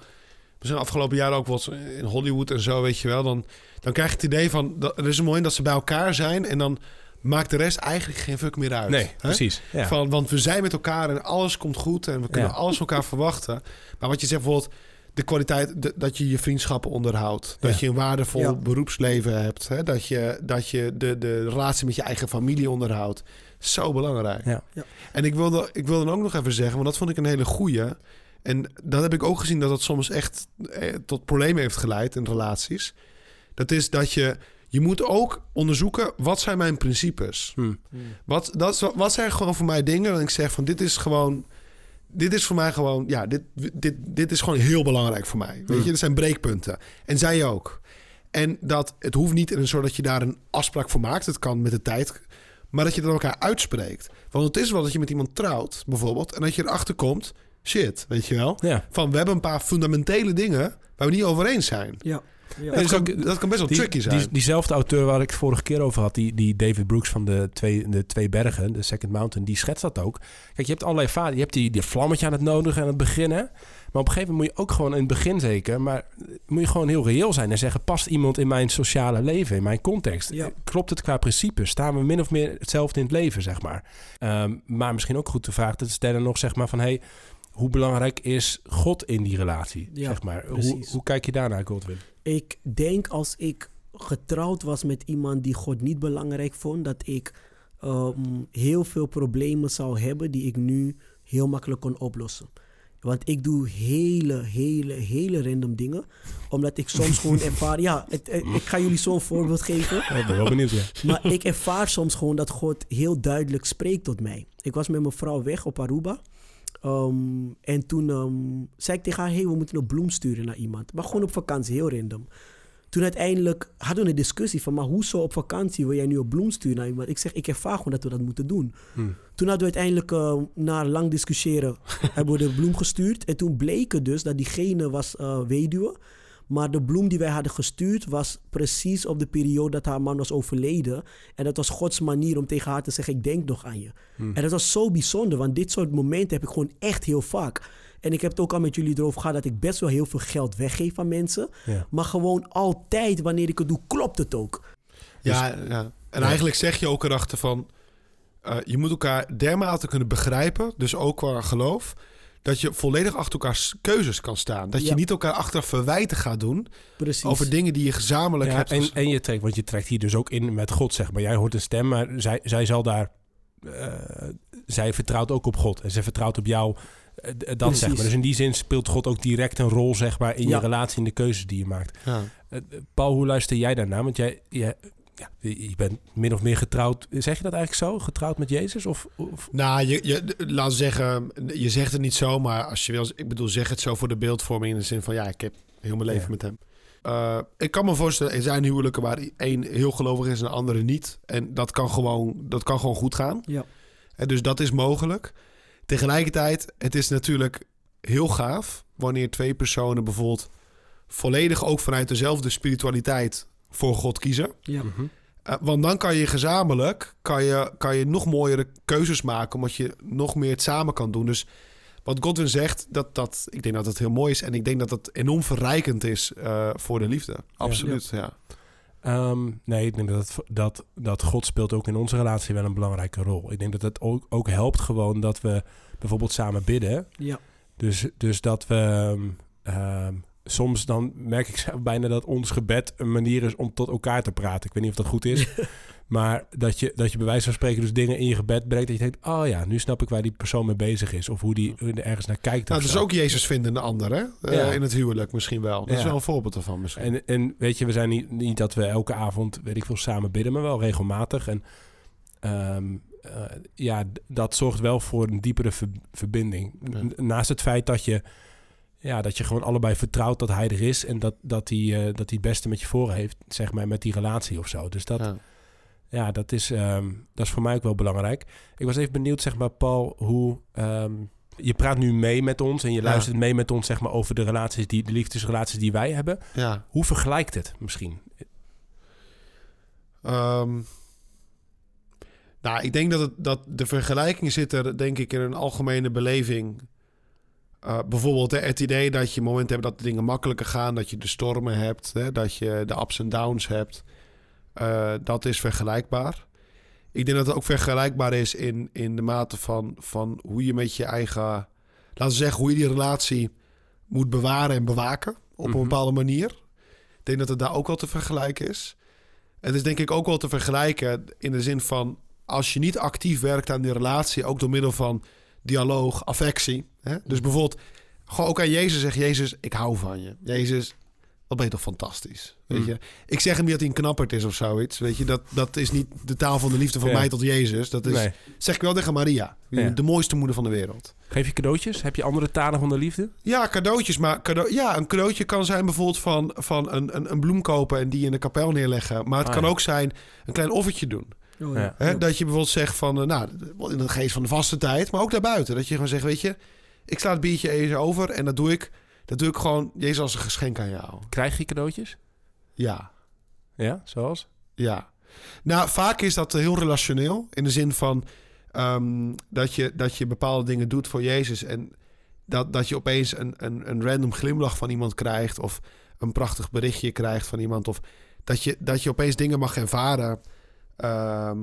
S3: We zijn afgelopen jaren ook wel eens in Hollywood en zo, weet je wel. Dan, dan krijg je het idee van... Dat, er is een moment dat ze bij elkaar zijn... en dan maakt de rest eigenlijk geen fuck meer uit.
S1: Nee,
S3: Hè?
S1: precies. Ja.
S3: Van, want we zijn met elkaar en alles komt goed... en we kunnen
S1: Ja.
S3: alles van elkaar verwachten. Maar wat je zegt bijvoorbeeld... de kwaliteit de- dat je je vriendschappen onderhoudt. Dat
S1: Ja.
S3: je een waardevol
S2: Ja.
S3: beroepsleven hebt. Hè? Dat je, dat je de, de relatie met je eigen familie onderhoudt. Zo belangrijk.
S1: Ja.
S2: Ja.
S3: En ik wilde, ik wil dan ook nog even zeggen, want dat vond ik een hele goeie. En dat heb ik ook gezien dat dat soms echt eh, tot problemen heeft geleid in relaties. Dat is dat je, je moet ook onderzoeken, wat zijn mijn principes?
S1: Hm.
S3: Wat, dat, wat zijn gewoon voor mij dingen dat ik zeg van dit is gewoon... Dit is voor mij gewoon, ja, dit, dit, dit is gewoon heel belangrijk voor mij. Weet je, er zijn breekpunten. En zij ook. En dat het hoeft niet in een soort dat je daar een afspraak voor maakt. Het kan met de tijd. Maar dat je dat elkaar uitspreekt. Want het is wel dat je met iemand trouwt, bijvoorbeeld. En dat je erachter komt, shit, weet je wel.
S1: Ja.
S3: Van we hebben een paar fundamentele dingen waar we niet over eens zijn.
S2: Ja. Ja.
S3: Dat, kan,
S1: ook-
S3: dat kan best wel
S1: Die,
S3: tricky zijn.
S1: die, diezelfde auteur waar ik het vorige keer over had, die, die David Brooks van de twee, de twee bergen, de Second Mountain, die schetst dat ook. Kijk, je hebt allerlei vaten. Je hebt die, die vlammetje aan het nodigen aan het begin, hè? Maar op een gegeven moment moet je ook gewoon in het begin zeker, maar moet je gewoon heel reëel zijn en zeggen, past iemand in mijn sociale leven, in mijn context?
S2: Ja.
S1: Klopt het qua principes? Staan we min of meer hetzelfde in het leven, zeg maar? Ehm, maar misschien ook goed de vraag te stellen nog, zeg maar, van, hey, hoe belangrijk is God in die relatie,
S2: Ja,
S1: zeg maar? Hoe, hoe kijk je daarnaar, Godwin?
S2: Ik denk als ik getrouwd was met iemand die God niet belangrijk vond, dat ik ehm, heel veel problemen zou hebben die ik nu heel makkelijk kon oplossen. Want ik doe hele, hele, hele random dingen. Omdat ik soms gewoon ervaar... Ja, het- het- ik ga jullie zo'n voorbeeld geven.
S1: Ik ben wel benieuwd, ja.
S2: Maar ik ervaar soms gewoon dat God heel duidelijk spreekt tot mij. Ik was met mijn vrouw weg op Aruba. Ehm, en toen ehm, zei ik tegen haar, hey, we moeten een bloem sturen naar iemand. Maar gewoon op vakantie, heel random. Toen uiteindelijk hadden we een discussie van, maar hoezo op vakantie wil jij nu een bloem sturen naar iemand? Ik zeg, ik ervaar gewoon dat we dat moeten doen.
S1: Hmm.
S2: Toen hadden we uiteindelijk, eh, na lang discussiëren, hebben we de bloem gestuurd. En toen bleek het dus dat diegene was eh, weduwe. Maar de bloem die wij hadden gestuurd was precies op de periode dat haar man was overleden. En dat was Gods manier om tegen haar te zeggen, ik denk nog aan je. En dat was zo bijzonder, want dit soort momenten heb ik gewoon echt heel vaak. En ik heb het ook al met jullie erover gehad dat ik best wel heel veel geld weggeef aan mensen.
S1: Ja.
S2: Maar gewoon altijd, wanneer ik het doe, klopt het ook.
S3: Ja, ja. En eigenlijk zeg je ook erachter van... eh, je moet elkaar dermate kunnen begrijpen, dus ook qua geloof... dat je volledig achter elkaars keuzes kan staan. Dat je niet elkaar achter verwijten gaat doen...
S2: Precies.
S3: over dingen die je gezamenlijk
S1: Ja,
S3: hebt.
S1: en, en je trekt, want je trekt hier dus ook in met God, zeg maar. Jij hoort een stem, maar zij, zij zal daar... eh, zij vertrouwt ook op God en zij vertrouwt op jou. eh, dat
S2: Precies.
S1: zeg maar. Dus in die zin speelt God ook direct een rol, zeg maar, in
S2: Ja.
S1: je relatie, in de keuzes die je maakt.
S3: Ja.
S1: Eh, Paul, hoe luister jij daarnaar? Want jij, jij ja, je bent min of meer getrouwd. Zeg je dat eigenlijk zo? Getrouwd met Jezus? Of, of
S3: Nou, je, je, laat zeggen, je zegt het niet zo, maar als je wil, ik bedoel, zeg het zo voor de beeldvorming in de zin van, ja, ik heb heel mijn leven
S1: Ja.
S3: met hem. Uh, ik kan me voorstellen, er zijn huwelijken waar één heel gelovig is en de andere niet. En dat kan gewoon, dat kan gewoon goed gaan.
S2: Ja.
S3: En dus dat is mogelijk. Tegelijkertijd, het is natuurlijk heel gaaf wanneer twee personen bijvoorbeeld volledig ook vanuit dezelfde spiritualiteit voor God kiezen.
S2: Ja.
S1: Mhm.
S3: Uh, want dan kan je gezamenlijk kan je, kan je nog mooiere keuzes maken, omdat je nog meer het samen kan doen. Dus wat Godwin zegt, dat, dat, ik denk dat het heel mooi is. En ik denk dat het enorm verrijkend is uh, voor de liefde. Absoluut, ja.
S1: Ehm, nee, ik denk dat, dat, dat God speelt ook in onze relatie wel een belangrijke rol. Ik denk dat het ook, ook helpt gewoon dat we bijvoorbeeld samen bidden.
S2: Ja.
S1: Dus, dus dat we... Um, soms dan merk ik zelf bijna dat ons gebed een manier is om tot elkaar te praten. Ik weet niet of dat goed is. maar dat je, dat je bij wijze van spreken dus dingen in je gebed brengt. Dat je denkt, oh ja, nu snap ik waar die persoon mee bezig is. Of hoe die er ergens naar kijkt.
S3: Nou, dus
S1: zo.
S3: ook Jezus vinden de ander, hè? Uh,
S1: Ja.
S3: in het huwelijk misschien wel. Dat is wel een voorbeeld ervan misschien.
S1: En, en weet je, we zijn niet, niet dat we elke avond, weet ik veel, samen bidden, maar wel regelmatig. En ehm, eh, ja, dat zorgt wel voor een diepere ver- verbinding.
S3: Ja.
S1: Naast het feit dat je, ja, dat je gewoon allebei vertrouwt dat hij er is en dat, dat, hij, eh, dat hij het beste met je voor heeft, zeg maar, met die relatie of zo. Dus dat, ja,
S3: ja.
S1: dat, is, ehm, dat is voor mij ook wel belangrijk. Ik was even benieuwd, zeg maar, Paul, hoe... ehm, je praat nu mee met ons en je
S3: Ja.
S1: luistert mee met ons zeg maar, over de relaties, die, de liefdesrelaties die wij hebben.
S3: ja.
S1: Hoe vergelijkt het misschien?
S3: Ehm, nou, ik denk dat, het, dat de vergelijking zit er, denk ik, in een algemene beleving. Uh, bijvoorbeeld hè, het idee dat je momenten hebt dat de dingen makkelijker gaan, dat je de stormen hebt, hè, dat je de ups en downs hebt. Uh, dat is vergelijkbaar. Ik denk dat het ook vergelijkbaar is in, in de mate van, van hoe je met je eigen, laten we zeggen, hoe je die relatie moet bewaren en bewaken op
S1: Mhm.
S3: een bepaalde manier. Ik denk dat het daar ook wel te vergelijken is. Het is denk ik ook wel te vergelijken in de zin van als je niet actief werkt aan die relatie, ook door middel van dialoog, affectie. Hè? Dus bijvoorbeeld gewoon ook aan Jezus zegt, Jezus, ik hou van je. Jezus, wat ben je toch fantastisch. Weet
S1: Mm.
S3: je? Ik zeg hem niet dat hij een knapperd is of zoiets. Weet je, dat, dat is niet de taal van de liefde van
S1: Ja.
S3: mij tot Jezus. Dat is,
S1: Nee.
S3: zeg ik wel tegen Maria,
S1: Ja.
S3: de mooiste moeder van de wereld.
S1: Geef je cadeautjes? Heb je andere talen van de liefde?
S3: Ja, cadeautjes. Maar cadeau, ja, een cadeautje kan zijn bijvoorbeeld van, van een, een, een bloem kopen en die in de kapel neerleggen. Maar het
S1: Ah,
S3: kan
S1: ja.
S3: ook zijn een klein offertje doen.
S2: Oh,
S1: Ja.
S3: Hè?
S2: Ja.
S3: Dat je bijvoorbeeld zegt van, eh, nou, in de geest van de vaste tijd, maar ook daarbuiten. Dat je gewoon zegt, weet je, ik sla het biertje even over en dat doe ik, dat doe ik gewoon, Jezus, als een geschenk aan jou.
S1: Krijg je cadeautjes?
S3: Ja,
S1: Ja, zoals?
S3: ja. Nou, vaak is dat heel relationeel, in de zin van ehm, dat, je, dat je bepaalde dingen doet voor Jezus en dat, dat je opeens een, een, een random glimlach van iemand krijgt of een prachtig berichtje krijgt van iemand of dat je, dat je opeens dingen mag ervaren ehm,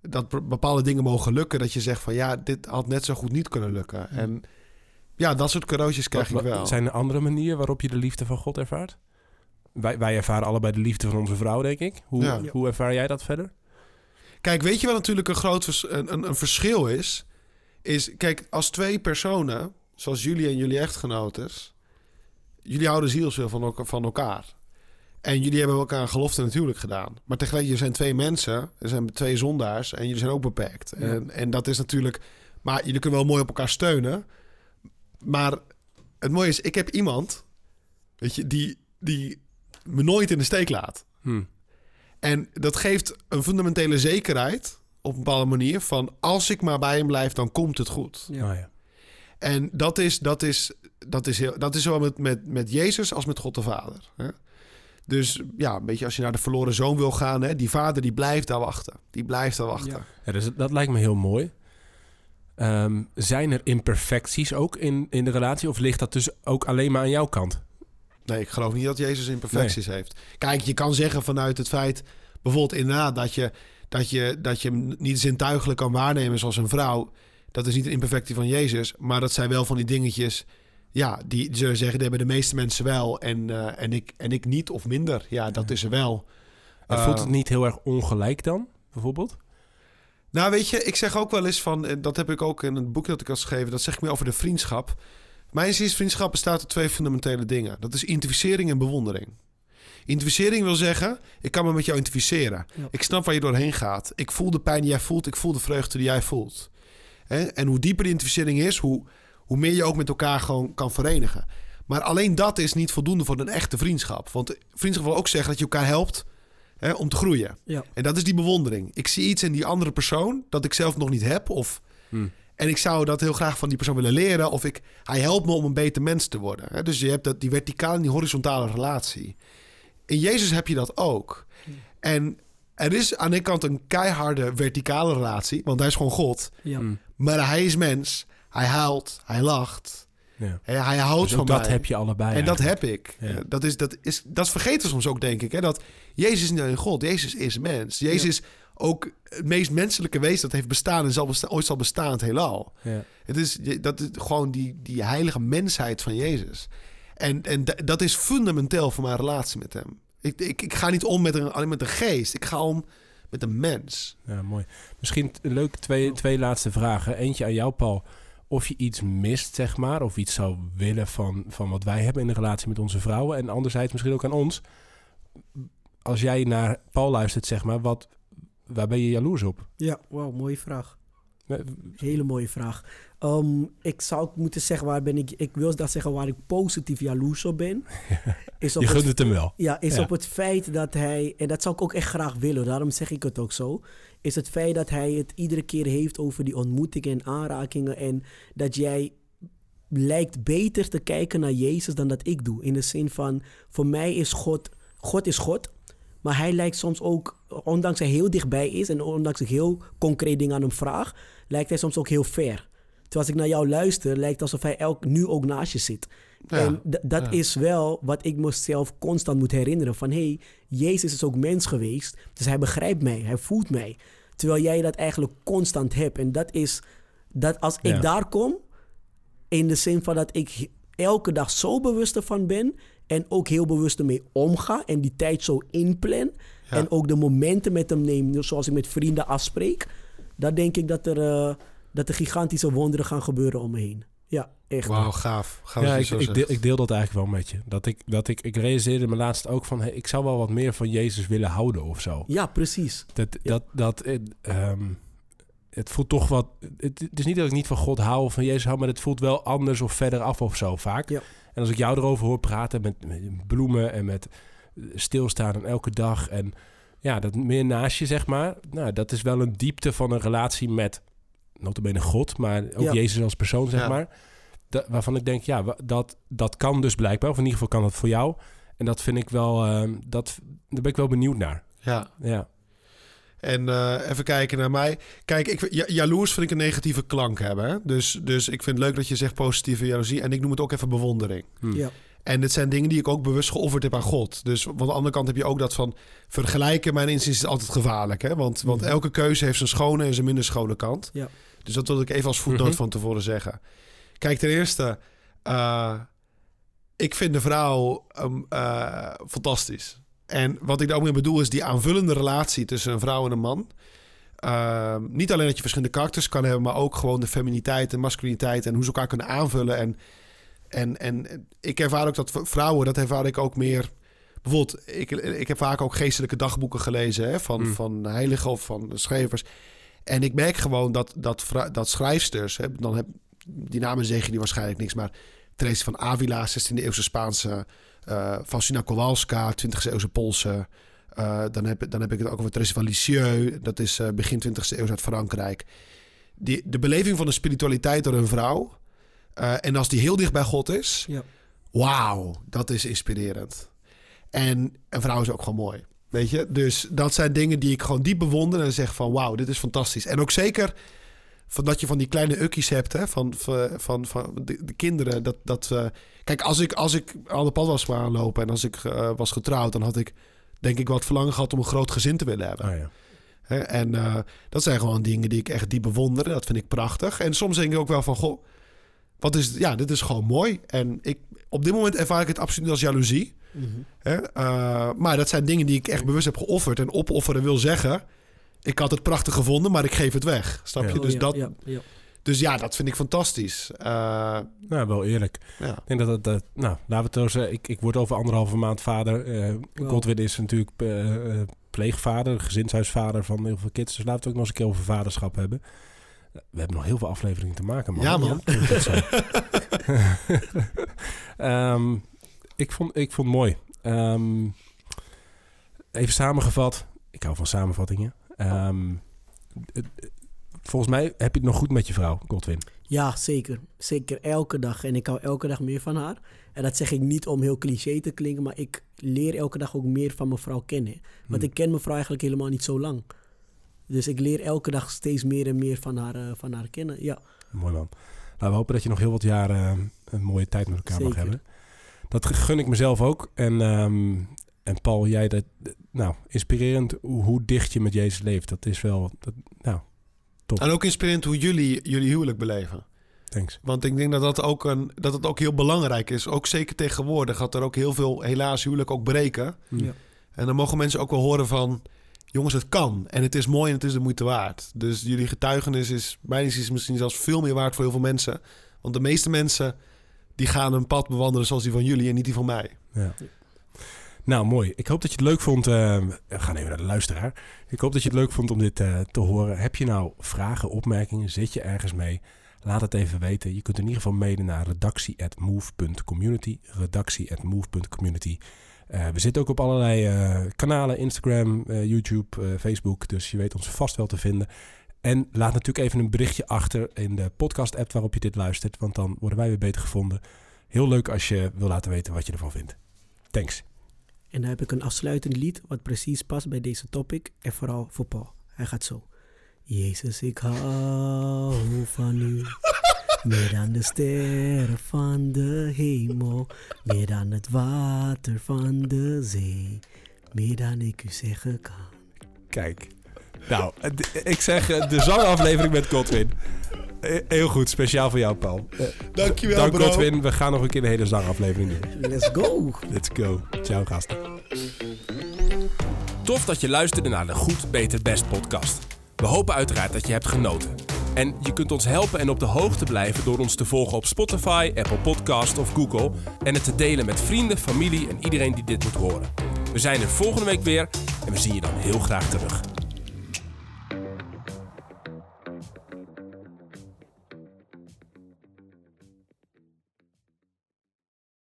S3: dat be- bepaalde dingen mogen lukken. Dat je zegt van ja, dit had net zo goed niet kunnen lukken. En ja, dat soort cadeautjes krijg
S1: Wat-
S3: ik wel.
S1: Zijn er andere manieren waarop je de liefde van God ervaart? Wij, wij ervaren allebei de liefde van onze vrouw, denk ik. Hoe,
S3: Ja.
S1: hoe ervaar jij dat verder?
S3: Kijk, weet je wat natuurlijk een groot vers- een, een, een verschil is? Is, kijk, als twee personen zoals jullie en jullie echtgenotes, jullie houden zielsveel van elkaar. En jullie hebben elkaar een gelofte natuurlijk gedaan. Maar tegelijkertijd zijn twee mensen, er zijn twee zondaars en jullie zijn ook beperkt.
S2: Ja.
S3: En, en dat is natuurlijk, maar jullie kunnen wel mooi op elkaar steunen. Maar het mooie is, ik heb iemand, weet je, die, die me nooit in de steek laat.
S1: Hm.
S3: En dat geeft een fundamentele zekerheid op een bepaalde manier van als ik maar bij hem blijf, dan komt het goed.
S2: Ja.
S1: Oh, ja.
S3: En dat is, dat is, dat is, heel, dat is zowel met, met, met Jezus als met God de Vader. Hè? Dus ja, een beetje als je naar de verloren zoon wil gaan, hè, die vader die blijft daar wachten. Die blijft daar wachten.
S2: Ja.
S1: Ja, dus dat lijkt me heel mooi. Ehm, zijn er imperfecties ook in, in de relatie? Of ligt dat dus ook alleen maar aan jouw kant?
S3: Nee, ik geloof niet dat Jezus imperfecties heeft. Kijk, je kan zeggen vanuit het feit, bijvoorbeeld inderdaad, dat je, dat je, dat je hem niet zintuigelijk kan waarnemen zoals een vrouw. Dat is niet een imperfectie van Jezus, maar dat zijn wel van die dingetjes. Ja, die, zullen zeggen, die hebben de meeste mensen wel en, eh, en, ik, en ik niet of minder. Ja, dat is er wel.
S1: En voelt
S3: Eh,
S1: het niet heel erg ongelijk dan, bijvoorbeeld?
S3: Nou, weet je, ik zeg ook wel eens van, eh, dat heb ik ook in het boekje dat ik had geschreven, dat zeg ik meer over de vriendschap. Mijn zin is, vriendschap bestaat uit twee fundamentele dingen. Dat is identificering en bewondering. Identificering wil zeggen, ik kan me met jou identificeren.
S2: Ja.
S3: Ik snap waar je doorheen gaat. Ik voel de pijn die jij voelt, ik voel de vreugde die jij voelt. En hoe dieper de identificering is, hoe, hoe meer je ook met elkaar gewoon kan verenigen. Maar alleen dat is niet voldoende voor een echte vriendschap. Want vriendschap wil ook zeggen dat je elkaar helpt hè, om te groeien.
S2: Ja.
S3: En dat is die bewondering. Ik zie iets in die andere persoon dat ik zelf nog niet heb. Of,
S1: Hm.
S3: En ik zou dat heel graag van die persoon willen leren. Of ik, hij helpt me om een beter mens te worden. hè. Dus je hebt dat, die verticale en die horizontale relatie. In Jezus heb je dat ook. En er is aan de ene kant een keiharde verticale relatie. Want hij is gewoon God.
S2: Ja.
S1: Hm.
S3: Maar hij is mens. Hij huilt. Hij lacht.
S1: Ja.
S3: Hij houdt
S1: Dus
S3: van
S1: dat
S3: mij.
S1: heb je allebei
S3: En dat heb ik.
S1: Ja.
S3: Eh, Dat, is, dat, is, dat vergeten we soms ook, denk ik. Hè? Dat Jezus is niet alleen God, Jezus is mens. Jezus
S2: Ja.
S3: is ook het meest menselijke wezen dat heeft bestaan en zal besta- ooit zal bestaan, het heelal.
S1: Ja.
S3: Het is, dat is gewoon die, die heilige mensheid van Jezus. En, en da- dat is fundamenteel voor mijn relatie met hem. Ik, ik, ik ga niet om met een, alleen met een geest. Ik ga om met een mens.
S1: Ja, mooi. Misschien leuk twee, twee laatste vragen. Eentje aan jou, Paul. Of je iets mist, zeg maar, of iets zou willen van, van wat wij hebben in de relatie met onze vrouwen. En anderzijds misschien ook aan ons. Als jij naar Paul luistert, zeg maar, wat, waar ben je jaloers op?
S2: Ja, wauw, mooie vraag. Hele mooie vraag. Ehm, ik zou moeten zeggen waar ben ik... Ik wil dat zeggen waar ik positief jaloers op ben. Is op
S1: Je
S2: het
S1: gunt het hem wel.
S2: Ja, is
S1: Ja.
S2: op het feit dat hij, en dat zou ik ook echt graag willen, daarom zeg ik het ook zo, is het feit dat hij het iedere keer heeft over die ontmoetingen en aanrakingen en dat jij lijkt beter te kijken naar Jezus dan dat ik doe. In de zin van, voor mij is God, God is God, maar hij lijkt soms ook, ondanks hij heel dichtbij is en ondanks ik heel concreet dingen aan hem vraag, lijkt hij soms ook heel ver. Terwijl als ik naar jou luister, lijkt het alsof hij elk, nu ook naast je zit.
S3: Ja,
S2: En dat
S3: ja.
S2: is wel wat ik mezelf constant moet herinneren. Van hé, hey, Jezus is ook mens geweest. Dus hij begrijpt mij, hij voelt mij. Terwijl jij dat eigenlijk constant hebt. En dat is dat als
S1: Ja.
S2: ik daar kom, in de zin van dat ik elke dag zo bewust ervan ben. En ook heel bewust ermee omga. En die tijd zo inplan. En ook de momenten met hem neem, zoals ik met vrienden afspreek. Dan denk ik dat er, eh, dat er gigantische wonderen gaan gebeuren om me heen. Ja, echt.
S3: Wauw, gaaf. gaaf
S1: Ja, ik, ik, deel, ik deel dat eigenlijk wel met je. Dat ik, dat ik, ik realiseerde me laatst ook van... Hey, ik zou wel wat meer van Jezus willen houden of zo.
S2: Ja, precies.
S1: Dat,
S2: Ja.
S1: dat, dat, eh, ehm, het voelt toch wat... Het, het is niet dat ik niet van God hou of van Jezus hou... maar het voelt wel anders of verder af of zo vaak.
S2: Ja.
S1: En als ik jou erover hoor praten met, met bloemen en met stilstaan en elke dag... en ja, dat meer naast je, zeg maar... Nou, dat is wel een diepte van een relatie met... notabene God, maar ook
S2: Ja.
S1: Jezus als persoon, zeg
S3: Ja.
S1: maar. Da- waarvan ik denk, ja, dat, dat kan dus blijkbaar. Of in ieder geval kan dat voor jou. En dat vind ik wel... ehm, dat, daar ben ik wel benieuwd naar.
S3: Ja.
S1: Ja.
S3: En eh, even kijken naar mij. Kijk, ik, ja, jaloers vind ik een negatieve klank hebben. Hè? Dus, dus ik vind het leuk dat je zegt positieve jaloezie. En ik noem het ook even bewondering.
S1: Hm.
S2: Ja.
S3: En dit zijn dingen die ik ook bewust geofferd heb aan God. Dus van de andere kant heb je ook dat van vergelijken. Mijn inziens is altijd gevaarlijk. Hè? Want, want
S2: Mhm.
S3: elke keuze heeft zijn schone en zijn minder schone kant.
S2: Ja.
S3: Dus dat wil ik even als voetnoot
S1: Mhm.
S3: van tevoren zeggen. Kijk, ten eerste, eh, ik vind de vrouw ehm, eh, fantastisch. En wat ik daar ook mee bedoel is die aanvullende relatie tussen een vrouw en een man. Ehm, niet alleen dat je verschillende karakters kan hebben, maar ook gewoon de feminiteit en masculiniteit en hoe ze elkaar kunnen aanvullen. En, en, en ik ervaar ook dat vrouwen, dat ervaar ik ook meer. Bijvoorbeeld, ik, ik heb vaak ook geestelijke dagboeken gelezen hè, van, mm. van heiligen of van schrijvers. En ik merk gewoon dat, dat, dat schrijfsters, hè, dan heb, die namen zeggen die waarschijnlijk niks, maar Therese van Avila, 16e eeuwse Spaanse, uh, Faustina Kowalska, 20e eeuwse Poolse. Uh, dan, heb, dan heb ik het ook over Therese van Lisieux, dat is uh, begin 20e eeuw uit Frankrijk. Die, de beleving van de spiritualiteit door een vrouw, en als die heel dicht bij God is, ja. wauw, dat is inspirerend. En een vrouw is ook gewoon mooi. Weet je, dus dat zijn dingen die ik gewoon diep bewonder en zeg van wauw, dit is fantastisch. En ook zeker van dat je van die kleine ukkies hebt, hè, van, van, van, de, de kinderen. Dat, dat, uh, kijk, als ik, als ik aan de pad was gaan lopen en als ik uh, was getrouwd, dan had ik denk ik wat verlangen gehad om een groot gezin te willen hebben. Oh ja. Hè, en uh, dat zijn gewoon dingen die ik echt diep bewonder. Dat vind ik prachtig. En soms denk ik ook wel van, goh, wat is, ja, dit is gewoon mooi. En ik, op dit moment ervaar ik het absoluut als jaloezie. Mm -hmm. hè, maar dat zijn dingen die ik echt bewust heb geofferd. En opofferen wil zeggen ik had het prachtig gevonden, maar ik geef het weg. Snap je? dus, ja, dat, ja, dus ja, dat vind ik fantastisch. Uh,
S1: nou, wel eerlijk. Ik denk dat het... nou, laten we het zo Ik, ik word over anderhalve maand vader. Uh, Godwin is natuurlijk uh, pleegvader, gezinshuisvader van heel veel kids. Dus laten we het ook nog eens een keer over vaderschap hebben. We hebben nog heel veel afleveringen te maken, man.
S3: Ja, man.
S1: um, ik, vond, ik vond het mooi. Um, even samengevat. Ik hou van samenvattingen. Um, volgens mij heb je het nog goed met je vrouw, Godwin.
S2: Ja, zeker. Zeker elke dag. En ik hou elke dag meer van haar. En dat zeg ik niet om heel cliché te klinken, maar ik leer elke dag ook meer van mijn vrouw kennen. Want hmm. ik ken mijn vrouw eigenlijk helemaal niet zo lang. Dus ik leer elke dag steeds meer en meer van haar, uh, van haar kennen. Ja.
S1: Mooi man. Nou, we hopen dat je nog heel wat jaren uh, een mooie tijd met elkaar mag hebben. Dat gun ik mezelf ook. En um, en Paul, jij dat, nou, inspirerend hoe, dicht je met Jezus leeft. Dat is wel, dat, nou, top.
S3: En ook inspirerend hoe jullie jullie huwelijk beleven.
S1: Thanks.
S3: Want ik denk dat dat ook, een, dat het ook heel belangrijk is. Ook zeker tegenwoordig gaat er ook heel veel, helaas, huwelijk ook breken. Ja. En dan mogen mensen ook wel horen van, jongens, het kan. En het is mooi en het is de moeite waard. Dus jullie getuigenis is, mijn is misschien zelfs veel meer waard voor heel veel mensen. Want de meeste mensen, die gaan een pad bewandelen zoals die van jullie en niet die van mij.
S1: Ja. Nou, mooi. Ik hoop dat je het leuk vond. Uh, we gaan even naar de luisteraar. Ik hoop dat je het leuk vond om dit uh, te horen. Heb je nou vragen, opmerkingen? Zit je ergens mee? Laat het even weten. Je kunt in ieder geval mailen naar redactie.move.community. Redactie.move.community. Uh, we zitten ook op allerlei kanalen. Instagram, YouTube, Facebook. Dus je weet ons vast wel te vinden. En laat natuurlijk even een berichtje achter in de podcast-app waarop je dit luistert. Want dan worden wij weer beter gevonden. Heel leuk als je wil laten weten wat je ervan vindt. Thanks.
S2: En dan heb ik een afsluitend lied wat precies past bij deze topic en vooral voor Paul. Hij gaat zo. Jezus, ik hou van u. Meer dan de sterren van de hemel. Meer dan het water van de zee. Meer dan ik u zeggen kan.
S1: Kijk. Nou, ik zeg eh, de zangaflevering met Godwin. Eh, heel goed, speciaal voor jou, Paul.
S3: Dankjewel,
S1: Dank, bro. Godwin. We gaan nog een keer de hele zangaflevering
S2: doen. Let's go.
S1: Let's go. Ciao, gasten. Tof dat je luisterde naar de Goed, Beter, Best podcast. We hopen uiteraard dat je hebt genoten. En je kunt ons helpen en op de hoogte blijven door ons te volgen op Spotify, Apple Podcast of Google. En het te delen met vrienden, familie en iedereen die dit moet horen. We zijn er volgende week weer en we zien je dan heel graag terug.